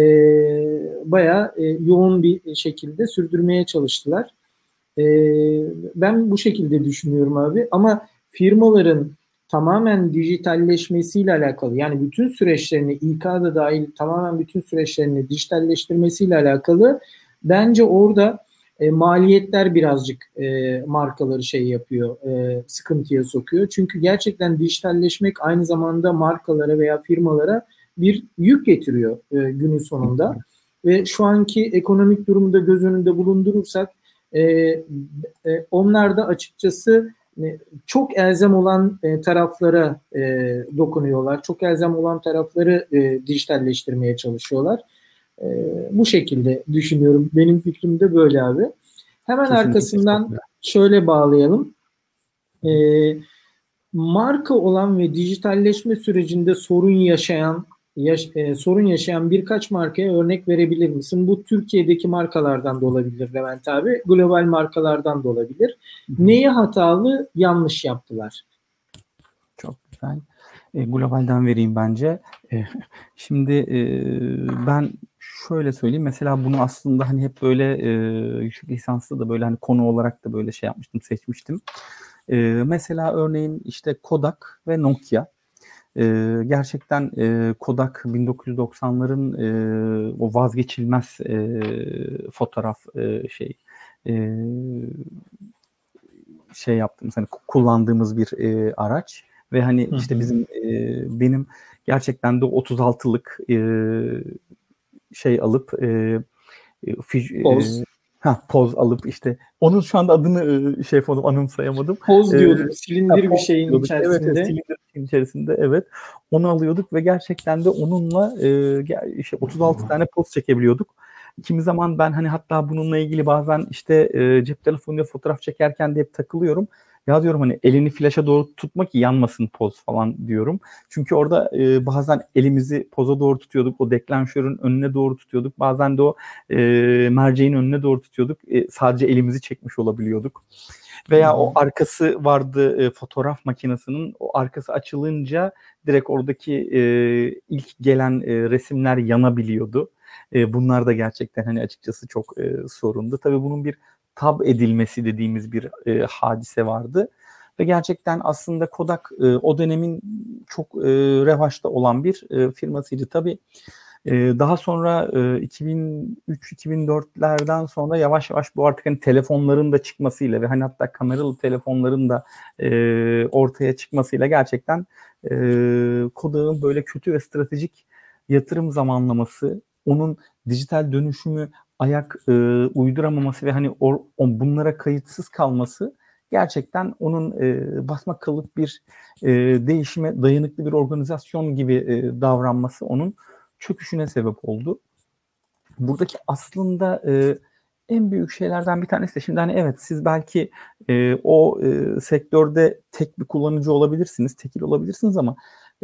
bayağı e, yoğun bir şekilde sürdürmeye çalıştılar. E, ben bu şekilde düşünüyorum abi. Ama firmaların tamamen dijitalleşmesiyle alakalı yani bütün süreçlerini İK'da dahil tamamen bütün süreçlerini dijitalleştirmesiyle alakalı bence orada e, maliyetler birazcık e, markaları şey yapıyor, e, sıkıntıya sokuyor. Çünkü gerçekten dijitalleşmek aynı zamanda markalara veya firmalara bir yük getiriyor e, günün sonunda. Ve şu anki ekonomik durumu da göz önünde bulundurursak e, e, onlar da açıkçası e, çok elzem olan e, taraflara e, dokunuyorlar. Çok elzem olan tarafları e, dijitalleştirmeye çalışıyorlar. E, bu şekilde düşünüyorum. Benim fikrim de böyle abi. Hemen Kesinlikle arkasından şöyle bağlayalım. E, marka olan ve dijitalleşme sürecinde sorun yaşayan yaş, e, sorun yaşayan birkaç markaya örnek verebilir misin? Bu Türkiye'deki markalardan da olabilir Levent abi. Global markalardan da olabilir. Neyi hatalı, yanlış yaptılar? Çok güzel. E, globalden vereyim bence. E, şimdi e, ben şöyle söyleyeyim. Mesela bunu aslında hani hep böyle e, yüksek lisanslı da böyle hani konu olarak da böyle şey yapmıştım, seçmiştim. E, mesela örneğin işte Kodak ve Nokia e, gerçekten e, Kodak 1990'ların e, o vazgeçilmez e, fotoğraf e, şey e, şey yaptığımız hani kullandığımız bir e, araç ve hani işte bizim e, benim gerçekten de 36'lık e, şey alıp e, Poz. E, Ha poz alıp işte onun şu anda adını şey yapalım anımsayamadım. Poz diyorduk ee, silindir bir şeyin diyorduk. içerisinde. Evet, silindir içerisinde evet. Onu alıyorduk ve gerçekten de onunla e, işte 36 tane poz çekebiliyorduk. Kimi zaman ben hani hatta bununla ilgili bazen işte e, cep telefonuyla fotoğraf çekerken de hep takılıyorum. Ya diyorum hani elini flaşa doğru tutma ki yanmasın poz falan diyorum. Çünkü orada e, bazen elimizi poza doğru tutuyorduk. O deklanşörün önüne doğru tutuyorduk. Bazen de o e, merceğin önüne doğru tutuyorduk. E, sadece elimizi çekmiş olabiliyorduk. Veya o arkası vardı e, fotoğraf makinesinin. O arkası açılınca direkt oradaki e, ilk gelen e, resimler yanabiliyordu. E, bunlar da gerçekten hani açıkçası çok e, sorundu. Tabii bunun bir tab edilmesi dediğimiz bir e, hadise vardı. Ve gerçekten aslında Kodak e, o dönemin çok e, revaçta olan bir e, firmasıydı. Tabii e, daha sonra e, 2003-2004'lerden sonra yavaş yavaş bu artık hani telefonların da çıkmasıyla ve hani hatta kameralı telefonların da e, ortaya çıkmasıyla gerçekten e, Kodak'ın böyle kötü ve stratejik yatırım zamanlaması, onun dijital dönüşümü ayak e, uyduramaması ve hani or, on, bunlara kayıtsız kalması gerçekten onun e, basmak kalıp bir e, değişime dayanıklı bir organizasyon gibi e, davranması onun çöküşüne sebep oldu. Buradaki aslında e, en büyük şeylerden bir tanesi de şimdi hani evet siz belki e, o e, sektörde tek bir kullanıcı olabilirsiniz, tekil olabilirsiniz ama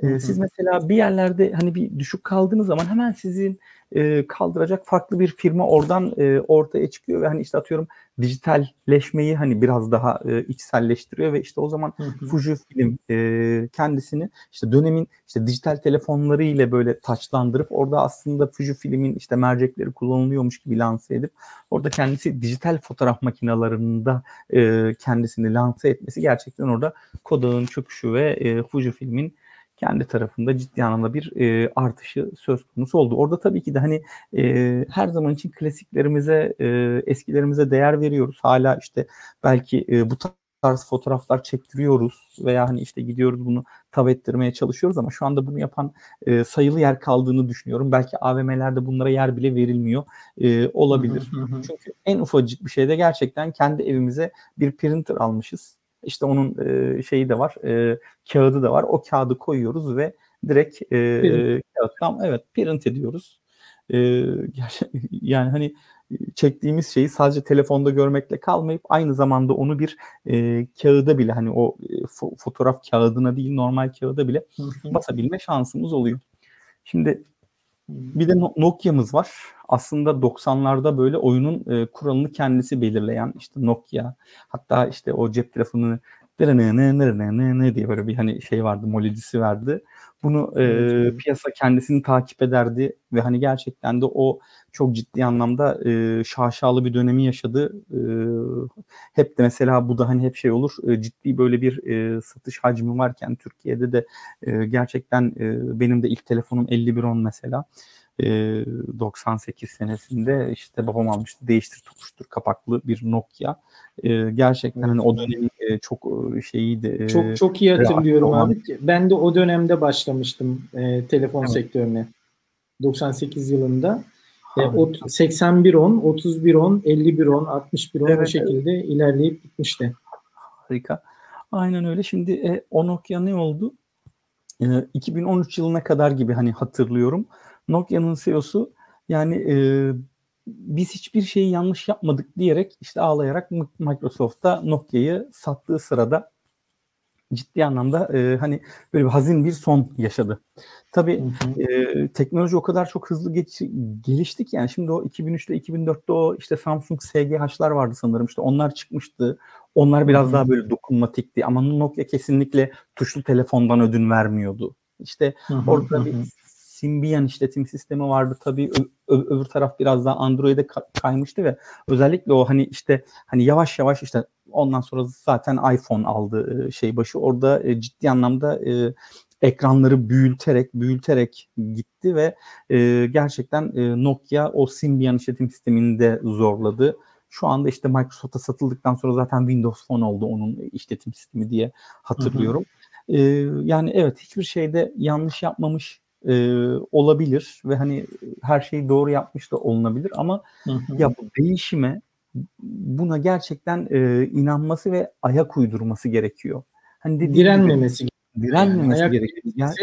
e, siz mesela bir yerlerde hani bir düşük kaldığınız zaman hemen sizin e, kaldıracak farklı bir firma oradan e, ortaya çıkıyor ve hani işte atıyorum dijitalleşmeyi hani biraz daha e, içselleştiriyor ve işte o zaman Fujifilm e, kendisini işte dönemin işte dijital telefonları ile böyle taçlandırıp orada aslında Fujifilm'in işte mercekleri kullanılıyormuş gibi lanse edip orada kendisi dijital fotoğraf makinalarında e, kendisini lanse etmesi gerçekten orada Kodak'ın çöküşü ve e, Fujifilm'in kendi tarafında ciddi anlamda bir e, artışı söz konusu oldu. Orada tabii ki de hani e, her zaman için klasiklerimize, e, eskilerimize değer veriyoruz. Hala işte belki e, bu tarz fotoğraflar çektiriyoruz veya hani işte gidiyoruz bunu tav ettirmeye çalışıyoruz ama şu anda bunu yapan e, sayılı yer kaldığını düşünüyorum. Belki AVM'lerde bunlara yer bile verilmiyor e, olabilir. Çünkü en ufacık bir şeyde gerçekten kendi evimize bir printer almışız işte onun e, şeyi de var, e, kağıdı da var. O kağıdı koyuyoruz ve direkt e, kağıttan evet print ediyoruz. E, yani hani çektiğimiz şeyi sadece telefonda görmekle kalmayıp aynı zamanda onu bir e, kağıda bile hani o e, fo- fotoğraf kağıdına değil normal kağıda bile basabilme şansımız oluyor. Şimdi bir de Nokia'mız var. Aslında 90'larda böyle oyunun e, kuralını kendisi belirleyen işte Nokia. Hatta işte o cep telefonu diye böyle bir hani şey vardı, molodisi vardı. Bunu e, piyasa kendisini takip ederdi ve hani gerçekten de o çok ciddi anlamda e, şaşalı bir dönemi yaşadı. E, hep de mesela bu da hani hep şey olur e, ciddi böyle bir e, satış hacmi varken Türkiye'de de e, gerçekten e, benim de ilk telefonum 5110 mesela. 98 senesinde işte babam almıştı değiştir tokuştur kapaklı bir Nokia. gerçekten hani o dönemin çok şeyiydi. Çok çok iyi hatırlıyorum abi. Ben de o dönemde başlamıştım e, telefon evet. sektörüne. 98 yılında. E, o 8110, 3110, 5110, 6110 evet, o şekilde evet. ilerleyip gitmişti. Harika. Aynen öyle. Şimdi e, o Nokia ne oldu? E, 2013 yılına kadar gibi hani hatırlıyorum. Nokia'nın CEO'su yani e, biz hiçbir şeyi yanlış yapmadık diyerek işte ağlayarak Microsoft'ta Nokia'yı sattığı sırada ciddi anlamda e, hani böyle bir hazin bir son yaşadı. Tabii E, teknoloji o kadar çok hızlı geç, gelişti ki yani şimdi o 2003'te 2004'te o işte Samsung SGH'lar vardı sanırım işte onlar çıkmıştı. Onlar biraz Hı-hı. daha böyle dokunmatikti ama Nokia kesinlikle tuşlu telefondan ödün vermiyordu. İşte orada bir Symbian işletim sistemi vardı tabii öbür taraf biraz daha Android'e kaymıştı ve özellikle o hani işte hani yavaş yavaş işte ondan sonra zaten iPhone aldı şey başı orada ciddi anlamda ekranları büyüterek büyüterek gitti ve gerçekten Nokia o Symbian işletim sistemini de zorladı. Şu anda işte Microsoft'a satıldıktan sonra zaten Windows Phone oldu onun işletim sistemi diye hatırlıyorum. Hı hı. yani evet hiçbir şeyde yanlış yapmamış e, olabilir ve hani her şeyi doğru yapmış da olunabilir ama hı hı. ya bu değişime buna gerçekten e, inanması ve ayak uydurması gerekiyor. Hani direnmemesi gibi, direnmemesi yani gerekiyor. Yani,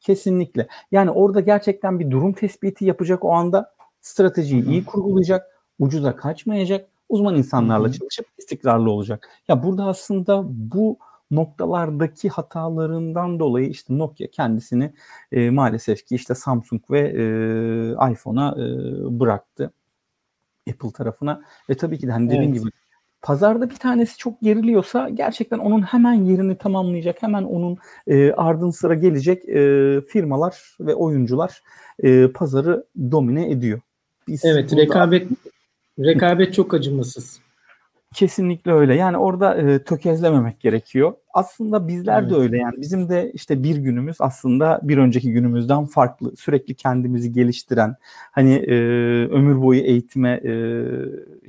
kesinlikle. Yani orada gerçekten bir durum tespiti yapacak o anda stratejiyi Hı-hı. iyi kurgulayacak, ucuza kaçmayacak, uzman insanlarla Hı-hı. çalışıp istikrarlı olacak. Ya burada aslında bu noktalardaki hatalarından dolayı işte Nokia kendisini e, maalesef ki işte Samsung ve e, iPhone'a e, bıraktı. Apple tarafına ve tabii ki de hani dediğim evet. gibi pazarda bir tanesi çok geriliyorsa gerçekten onun hemen yerini tamamlayacak, hemen onun e, ardın sıra gelecek e, firmalar ve oyuncular e, pazarı domine ediyor. Biz evet, burada... rekabet rekabet çok acımasız. Kesinlikle öyle. Yani orada e, tökezlememek gerekiyor. Aslında bizler evet. de öyle yani. Bizim de işte bir günümüz aslında bir önceki günümüzden farklı. Sürekli kendimizi geliştiren, hani e, ömür boyu eğitime e,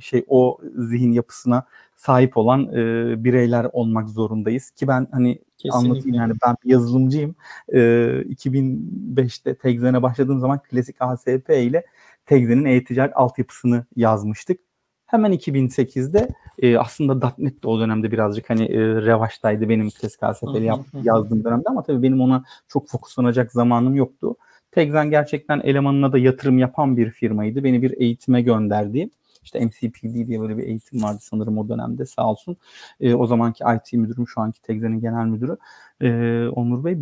şey o zihin yapısına sahip olan e, bireyler olmak zorundayız. Ki ben hani Kesinlikle. anlatayım yani ben bir yazılımcıyım. E, 2005'te Tegzen'e başladığım zaman klasik ASP ile Tegzen'in e-ticaret altyapısını yazmıştık. Hemen 2008'de e, aslında .NET de o dönemde birazcık hani e, revaçtaydı benim test KSP'li yap, yazdığım dönemde ama tabii benim ona çok fokuslanacak zamanım yoktu. Tegzen gerçekten elemanına da yatırım yapan bir firmaydı. Beni bir eğitime gönderdi. İşte MCPD diye böyle bir eğitim vardı sanırım o dönemde sağ olsun. E, o zamanki IT müdürüm şu anki Tegzen'in genel müdürü e, Onur Bey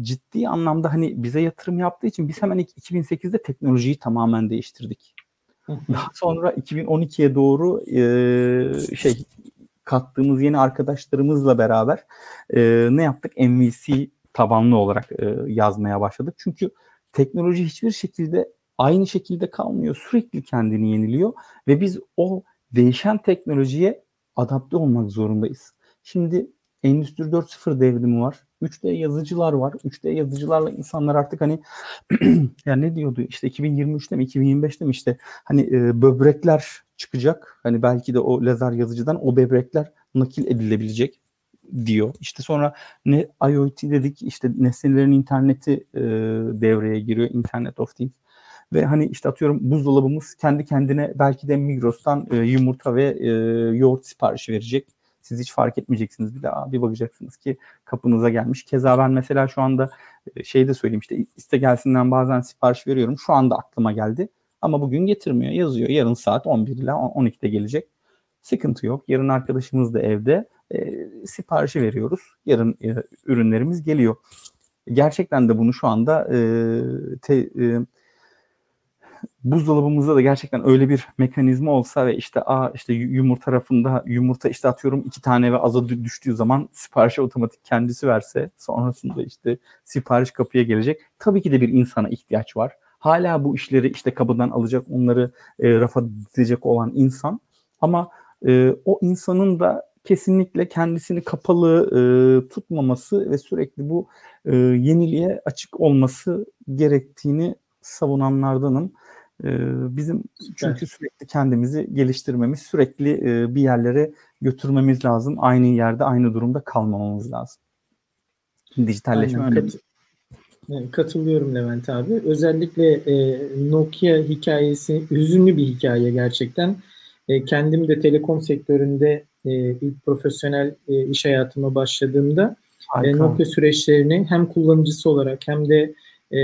ciddi anlamda hani bize yatırım yaptığı için biz hemen 2008'de teknolojiyi tamamen değiştirdik. Daha sonra 2012'ye doğru e, şey kattığımız yeni arkadaşlarımızla beraber e, ne yaptık? MVC tabanlı olarak e, yazmaya başladık. Çünkü teknoloji hiçbir şekilde aynı şekilde kalmıyor. Sürekli kendini yeniliyor ve biz o değişen teknolojiye adapte olmak zorundayız. Şimdi Endüstri 4.0 devrimi var. 3D yazıcılar var. 3D yazıcılarla insanlar artık hani yani ne diyordu işte 2023'te mi 2025'te mi işte hani e, böbrekler çıkacak. Hani belki de o lazer yazıcıdan o böbrekler nakil edilebilecek diyor. İşte sonra ne IoT dedik işte nesnelerin interneti e, devreye giriyor. Internet of Things. Ve hani işte atıyorum buzdolabımız kendi kendine belki de Migros'tan e, yumurta ve e, yoğurt siparişi verecek siz hiç fark etmeyeceksiniz. Bir daha bir bakacaksınız ki kapınıza gelmiş. Keza ben mesela şu anda e, şey de söyleyeyim işte iste gelsinden bazen sipariş veriyorum. Şu anda aklıma geldi. Ama bugün getirmiyor. Yazıyor yarın saat 11 ile 12'de gelecek. Sıkıntı yok. Yarın arkadaşımız da evde. E, siparişi veriyoruz. Yarın e, ürünlerimiz geliyor. Gerçekten de bunu şu anda e, te, e, buzdolabımızda da gerçekten öyle bir mekanizma olsa ve işte a işte yumurta tarafında yumurta işte atıyorum iki tane ve aza düştüğü zaman siparişi otomatik kendisi verse sonrasında işte sipariş kapıya gelecek. Tabii ki de bir insana ihtiyaç var. Hala bu işleri işte kapıdan alacak onları e, rafa dizecek olan insan ama e, o insanın da kesinlikle kendisini kapalı e, tutmaması ve sürekli bu e, yeniliğe açık olması gerektiğini savunanlardanım. Bizim çünkü sürekli kendimizi geliştirmemiz, sürekli bir yerlere götürmemiz lazım. Aynı yerde, aynı durumda kalmamamız lazım. Dijitalleşme Aynen, önemli. Kat, katılıyorum Levent abi. Özellikle e, Nokia hikayesi hüzünlü bir hikaye gerçekten. E, kendim de telekom sektöründe e, ilk profesyonel e, iş hayatıma başladığımda e, Nokia süreçlerini hem kullanıcısı olarak hem de e,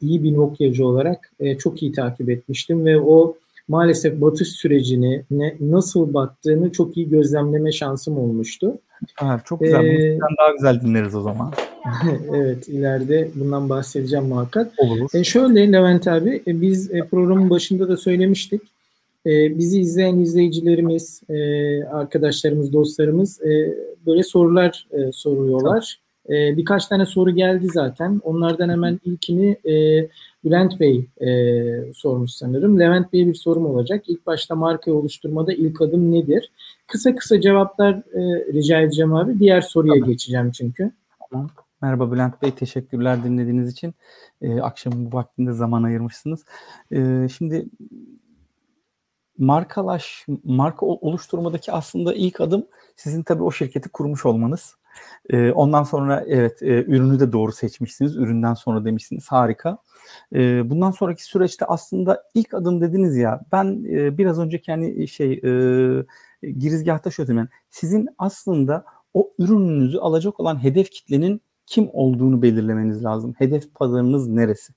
iyi bir Nokia'cı olarak e, çok iyi takip etmiştim ve o maalesef batış sürecini ne, nasıl battığını çok iyi gözlemleme şansım olmuştu. Ha, çok güzel. Ee, daha güzel dinleriz o zaman. evet ileride bundan bahsedeceğim muhakkak. Olur. E, şöyle Levent abi e, biz e, programın başında da söylemiştik. E, bizi izleyen izleyicilerimiz, e, arkadaşlarımız, dostlarımız e, böyle sorular e, soruyorlar. E, birkaç tane soru geldi zaten. Onlardan hemen ilkini e, Bülent Bey e, sormuş sanırım. Levent Bey'e bir sorum olacak. İlk başta marka oluşturmada ilk adım nedir? Kısa kısa cevaplar e, rica edeceğim abi. Diğer soruya tamam. geçeceğim çünkü. Tamam. Merhaba Bülent Bey, teşekkürler dinlediğiniz için. E, akşamın bu vaktinde zaman ayırmışsınız. E, şimdi markalaş, marka oluşturmadaki aslında ilk adım sizin tabii o şirketi kurmuş olmanız. E, ondan sonra evet e, ürünü de doğru seçmişsiniz. Üründen sonra demişsiniz harika. E, bundan sonraki süreçte aslında ilk adım dediniz ya ben e, biraz önceki hani şey e, girizgahta şöyle yani sizin aslında o ürününüzü alacak olan hedef kitlenin kim olduğunu belirlemeniz lazım. Hedef pazarınız neresi?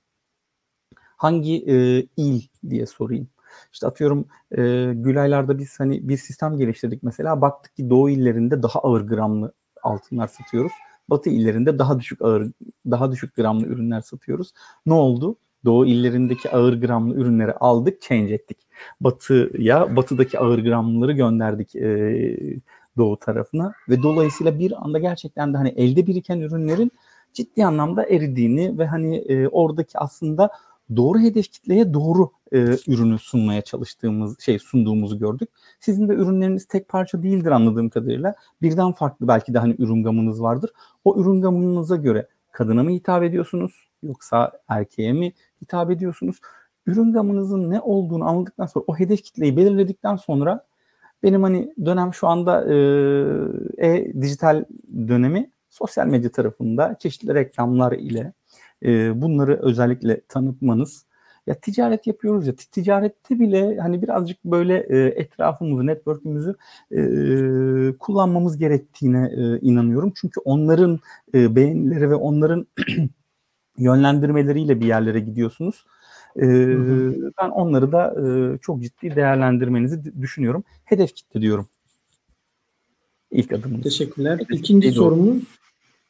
Hangi e, il diye sorayım. İşte atıyorum e, Gülaylar'da biz hani bir sistem geliştirdik mesela. Baktık ki Doğu illerinde daha ağır gramlı altınlar satıyoruz. Batı illerinde daha düşük ağır daha düşük gramlı ürünler satıyoruz. Ne oldu? Doğu illerindeki ağır gramlı ürünleri aldık, change ettik. Batıya, batıdaki ağır gramlıları gönderdik e, doğu tarafına ve dolayısıyla bir anda gerçekten de hani elde biriken ürünlerin ciddi anlamda eridiğini ve hani e, oradaki aslında doğru hedef kitleye doğru e, ürünü sunmaya çalıştığımız şey sunduğumuzu gördük. Sizin de ürünleriniz tek parça değildir anladığım kadarıyla. Birden farklı belki de hani ürün gamınız vardır. O ürün gamınıza göre kadına mı hitap ediyorsunuz yoksa erkeğe mi hitap ediyorsunuz? Ürün gamınızın ne olduğunu anladıktan sonra o hedef kitleyi belirledikten sonra benim hani dönem şu anda e, e dijital dönemi sosyal medya tarafında çeşitli reklamlar ile e, bunları özellikle tanıtmanız. Ya ticaret yapıyoruz ya ticarette bile hani birazcık böyle e, etrafımızı, network'ümüzü e, kullanmamız gerektiğine e, inanıyorum. Çünkü onların e, beğenileri ve onların yönlendirmeleriyle bir yerlere gidiyorsunuz. E, Ben onları da e, çok ciddi değerlendirmenizi düşünüyorum. Hedef kitle diyorum. İlk adımımız. Teşekkürler. Hedef İkinci sorumuz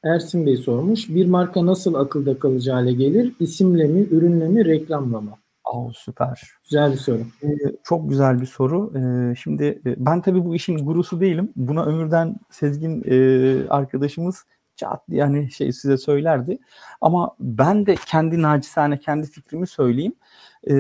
Ersin Bey sormuş. Bir marka nasıl akılda kalıcı hale gelir? İsimle mi, ürünle mi, reklamla mı? Oh, süper. Güzel bir soru. Ee, çok güzel bir soru. Ee, şimdi e, ben tabii bu işin gurusu değilim. Buna Ömür'den Sezgin e, arkadaşımız çat yani şey size söylerdi. Ama ben de kendi nacizane kendi fikrimi söyleyeyim. Ee,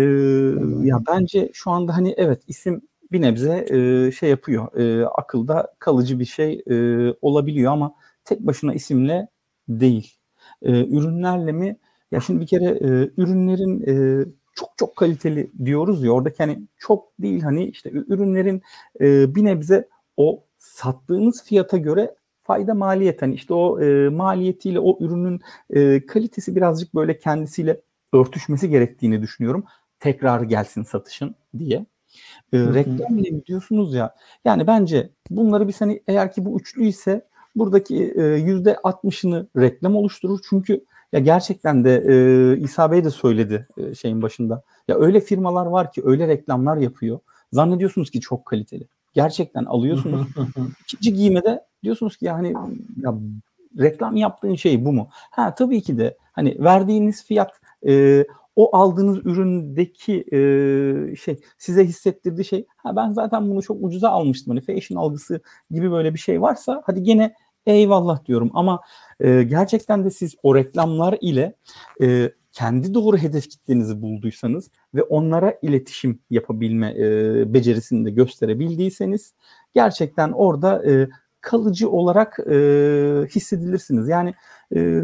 ya bence şu anda hani evet isim bir nebze e, şey yapıyor. E, akılda kalıcı bir şey e, olabiliyor ama tek başına isimle değil. E, ürünlerle mi? Ya şimdi bir kere e, ürünlerin e, çok çok kaliteli diyoruz ya oradaki hani çok değil hani işte ürünlerin e, bir nebze o sattığınız fiyata göre fayda maliyet hani işte o e, maliyetiyle o ürünün e, kalitesi birazcık böyle kendisiyle örtüşmesi gerektiğini düşünüyorum. Tekrar gelsin satışın diye. E, reklam ile diyorsunuz ya. Yani bence bunları bir hani eğer ki bu üçlü ise buradaki e, yüzde 60'ını reklam oluşturur. Çünkü Ya gerçekten de e, İsa Bey de söyledi e, şeyin başında. Ya öyle firmalar var ki öyle reklamlar yapıyor. Zannediyorsunuz ki çok kaliteli. Gerçekten alıyorsunuz. İkinci giymede diyorsunuz ki yani ya reklam yaptığın şey bu mu? Ha tabii ki de hani verdiğiniz fiyat e, o aldığınız üründeki e, şey size hissettirdiği şey ha ben zaten bunu çok ucuza almıştım hani fashion algısı gibi böyle bir şey varsa hadi gene eyvallah diyorum. Ama e, gerçekten de siz o reklamlar ile e, kendi doğru hedef kitlenizi bulduysanız ve onlara iletişim yapabilme e, becerisini de gösterebildiyseniz gerçekten orada e, kalıcı olarak e, hissedilirsiniz. Yani e,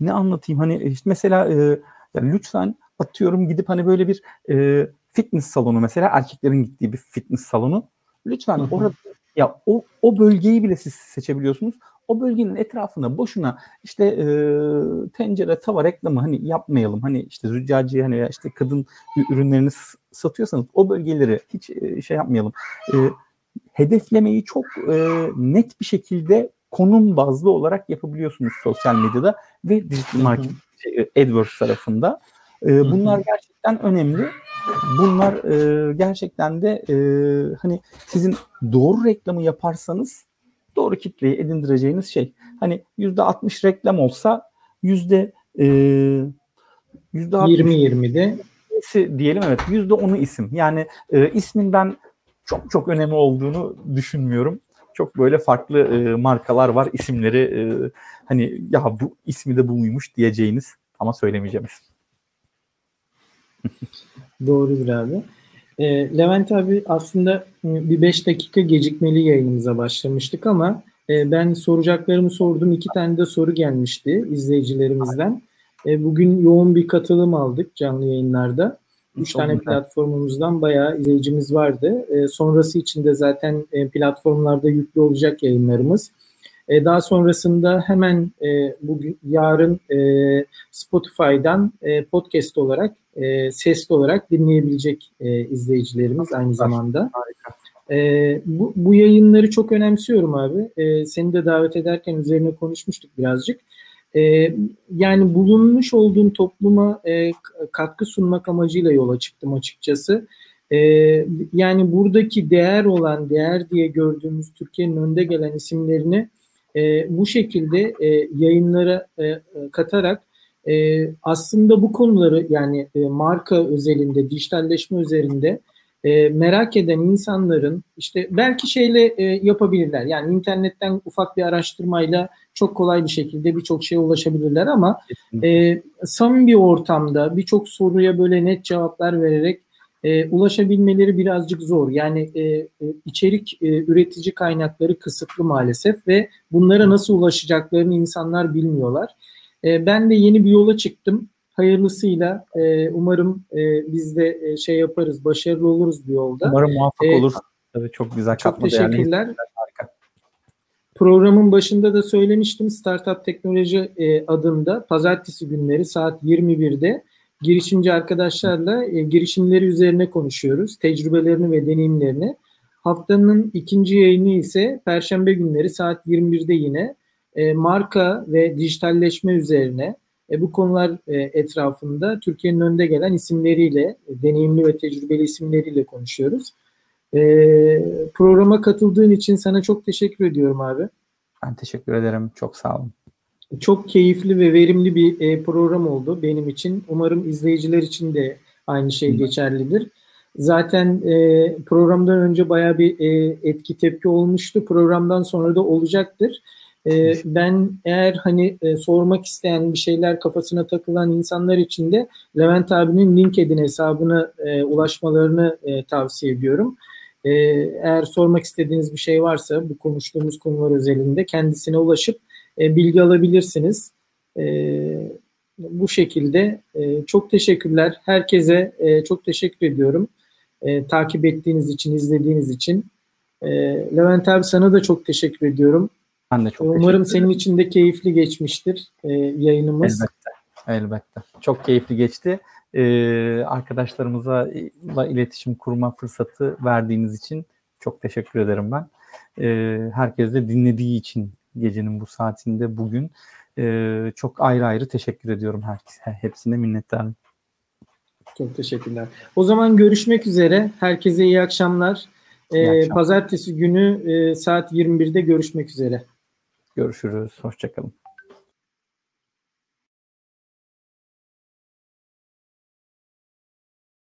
ne anlatayım? Hani işte mesela e, yani lütfen atıyorum gidip hani böyle bir e, fitness salonu mesela erkeklerin gittiği bir fitness salonu. Lütfen orada ya o o bölgeyi bile siz seçebiliyorsunuz. O bölgenin etrafına boşuna işte e, tencere tava reklamı hani yapmayalım. Hani işte züccaciye hani işte kadın ürünlerini satıyorsanız o bölgeleri hiç e, şey yapmayalım. E, hedeflemeyi çok e, net bir şekilde konum bazlı olarak yapabiliyorsunuz sosyal medyada ve dijital marketing şey, AdWords tarafında. E, bunlar gerçekten önemli. Bunlar e, gerçekten de e, hani sizin doğru reklamı yaparsanız doğru kitleyi edindireceğiniz şey. Hani yüzde 60 reklam olsa yüzde e, yüzde 20-20'de diyelim evet yüzde 10'u isim. Yani e, ismin ben çok çok önemli olduğunu düşünmüyorum. Çok böyle farklı e, markalar var isimleri e, hani ya bu ismi de buymuş diyeceğiniz ama söylemeyeceğimiz. Doğrudur abi. E, Levent abi aslında ıı, bir 5 dakika gecikmeli yayınımıza başlamıştık ama e, ben soracaklarımı sordum. iki tane de soru gelmişti izleyicilerimizden. E, bugün yoğun bir katılım aldık canlı yayınlarda. Üç tane platformumuzdan bayağı izleyicimiz vardı. E, sonrası için de zaten e, platformlarda yüklü olacak yayınlarımız. E, daha sonrasında hemen e, bugün yarın e, Spotify'dan e, podcast olarak e, sesli olarak dinleyebilecek e, izleyicilerimiz aynı zamanda. Harika. E, bu, bu yayınları çok önemsiyorum abi. E, seni de davet ederken üzerine konuşmuştuk birazcık. E, yani bulunmuş olduğum topluma e, katkı sunmak amacıyla yola çıktım açıkçası. E, yani buradaki değer olan, değer diye gördüğümüz Türkiye'nin önde gelen isimlerini e, bu şekilde e, yayınlara e, katarak e, aslında bu konuları yani e, marka özelinde, dijitalleşme üzerinde e, merak eden insanların işte belki şeyle e, yapabilirler. Yani internetten ufak bir araştırmayla çok kolay bir şekilde birçok şeye ulaşabilirler ama e, samimi bir ortamda birçok soruya böyle net cevaplar vererek e, ulaşabilmeleri birazcık zor. Yani e, e, içerik e, üretici kaynakları kısıtlı maalesef ve bunlara nasıl ulaşacaklarını insanlar bilmiyorlar. E, ben de yeni bir yola çıktım. Hayırlısıyla e, umarım e, biz de e, şey yaparız, başarılı oluruz bu yolda. Umarım muvaffak e, olur. Tabii çok güzel. Çok teşekkürler. Yani. Programın başında da söylemiştim Startup Teknoloji e, adında pazartesi günleri saat 21'de girişimci arkadaşlarla e, girişimleri üzerine konuşuyoruz. Tecrübelerini ve deneyimlerini. Haftanın ikinci yayını ise Perşembe günleri saat 21'de yine e, marka ve dijitalleşme üzerine e, bu konular e, etrafında Türkiye'nin önde gelen isimleriyle, deneyimli ve tecrübeli isimleriyle konuşuyoruz. E, programa katıldığın için sana çok teşekkür ediyorum abi. Ben teşekkür ederim. Çok sağ olun. Çok keyifli ve verimli bir e, program oldu benim için. Umarım izleyiciler için de aynı şey geçerlidir. Zaten e, programdan önce baya bir e, etki tepki olmuştu. Programdan sonra da olacaktır. E, ben eğer hani e, sormak isteyen bir şeyler kafasına takılan insanlar için de Levent abinin LinkedIn hesabına e, ulaşmalarını e, tavsiye ediyorum. E, eğer sormak istediğiniz bir şey varsa bu konuştuğumuz konular özelinde kendisine ulaşıp e, bilgi alabilirsiniz. E, bu şekilde e, çok teşekkürler. Herkese e, çok teşekkür ediyorum. E, takip ettiğiniz için, izlediğiniz için. E, Levent abi sana da çok teşekkür ediyorum. Ben de çok Umarım senin için de keyifli geçmiştir e, yayınımız. Elbette. Elbette. Çok keyifli geçti. Ee, arkadaşlarımıza iletişim kurma fırsatı verdiğiniz için çok teşekkür ederim ben. Ee, herkes de dinlediği için gecenin bu saatinde bugün e, çok ayrı ayrı teşekkür ediyorum herkese. Hepsine minnettarım. Çok teşekkürler. O zaman görüşmek üzere. Herkese iyi akşamlar. Ee, iyi akşamlar. Pazartesi günü e, saat 21'de görüşmek üzere. Görüşürüz. Hoşçakalın.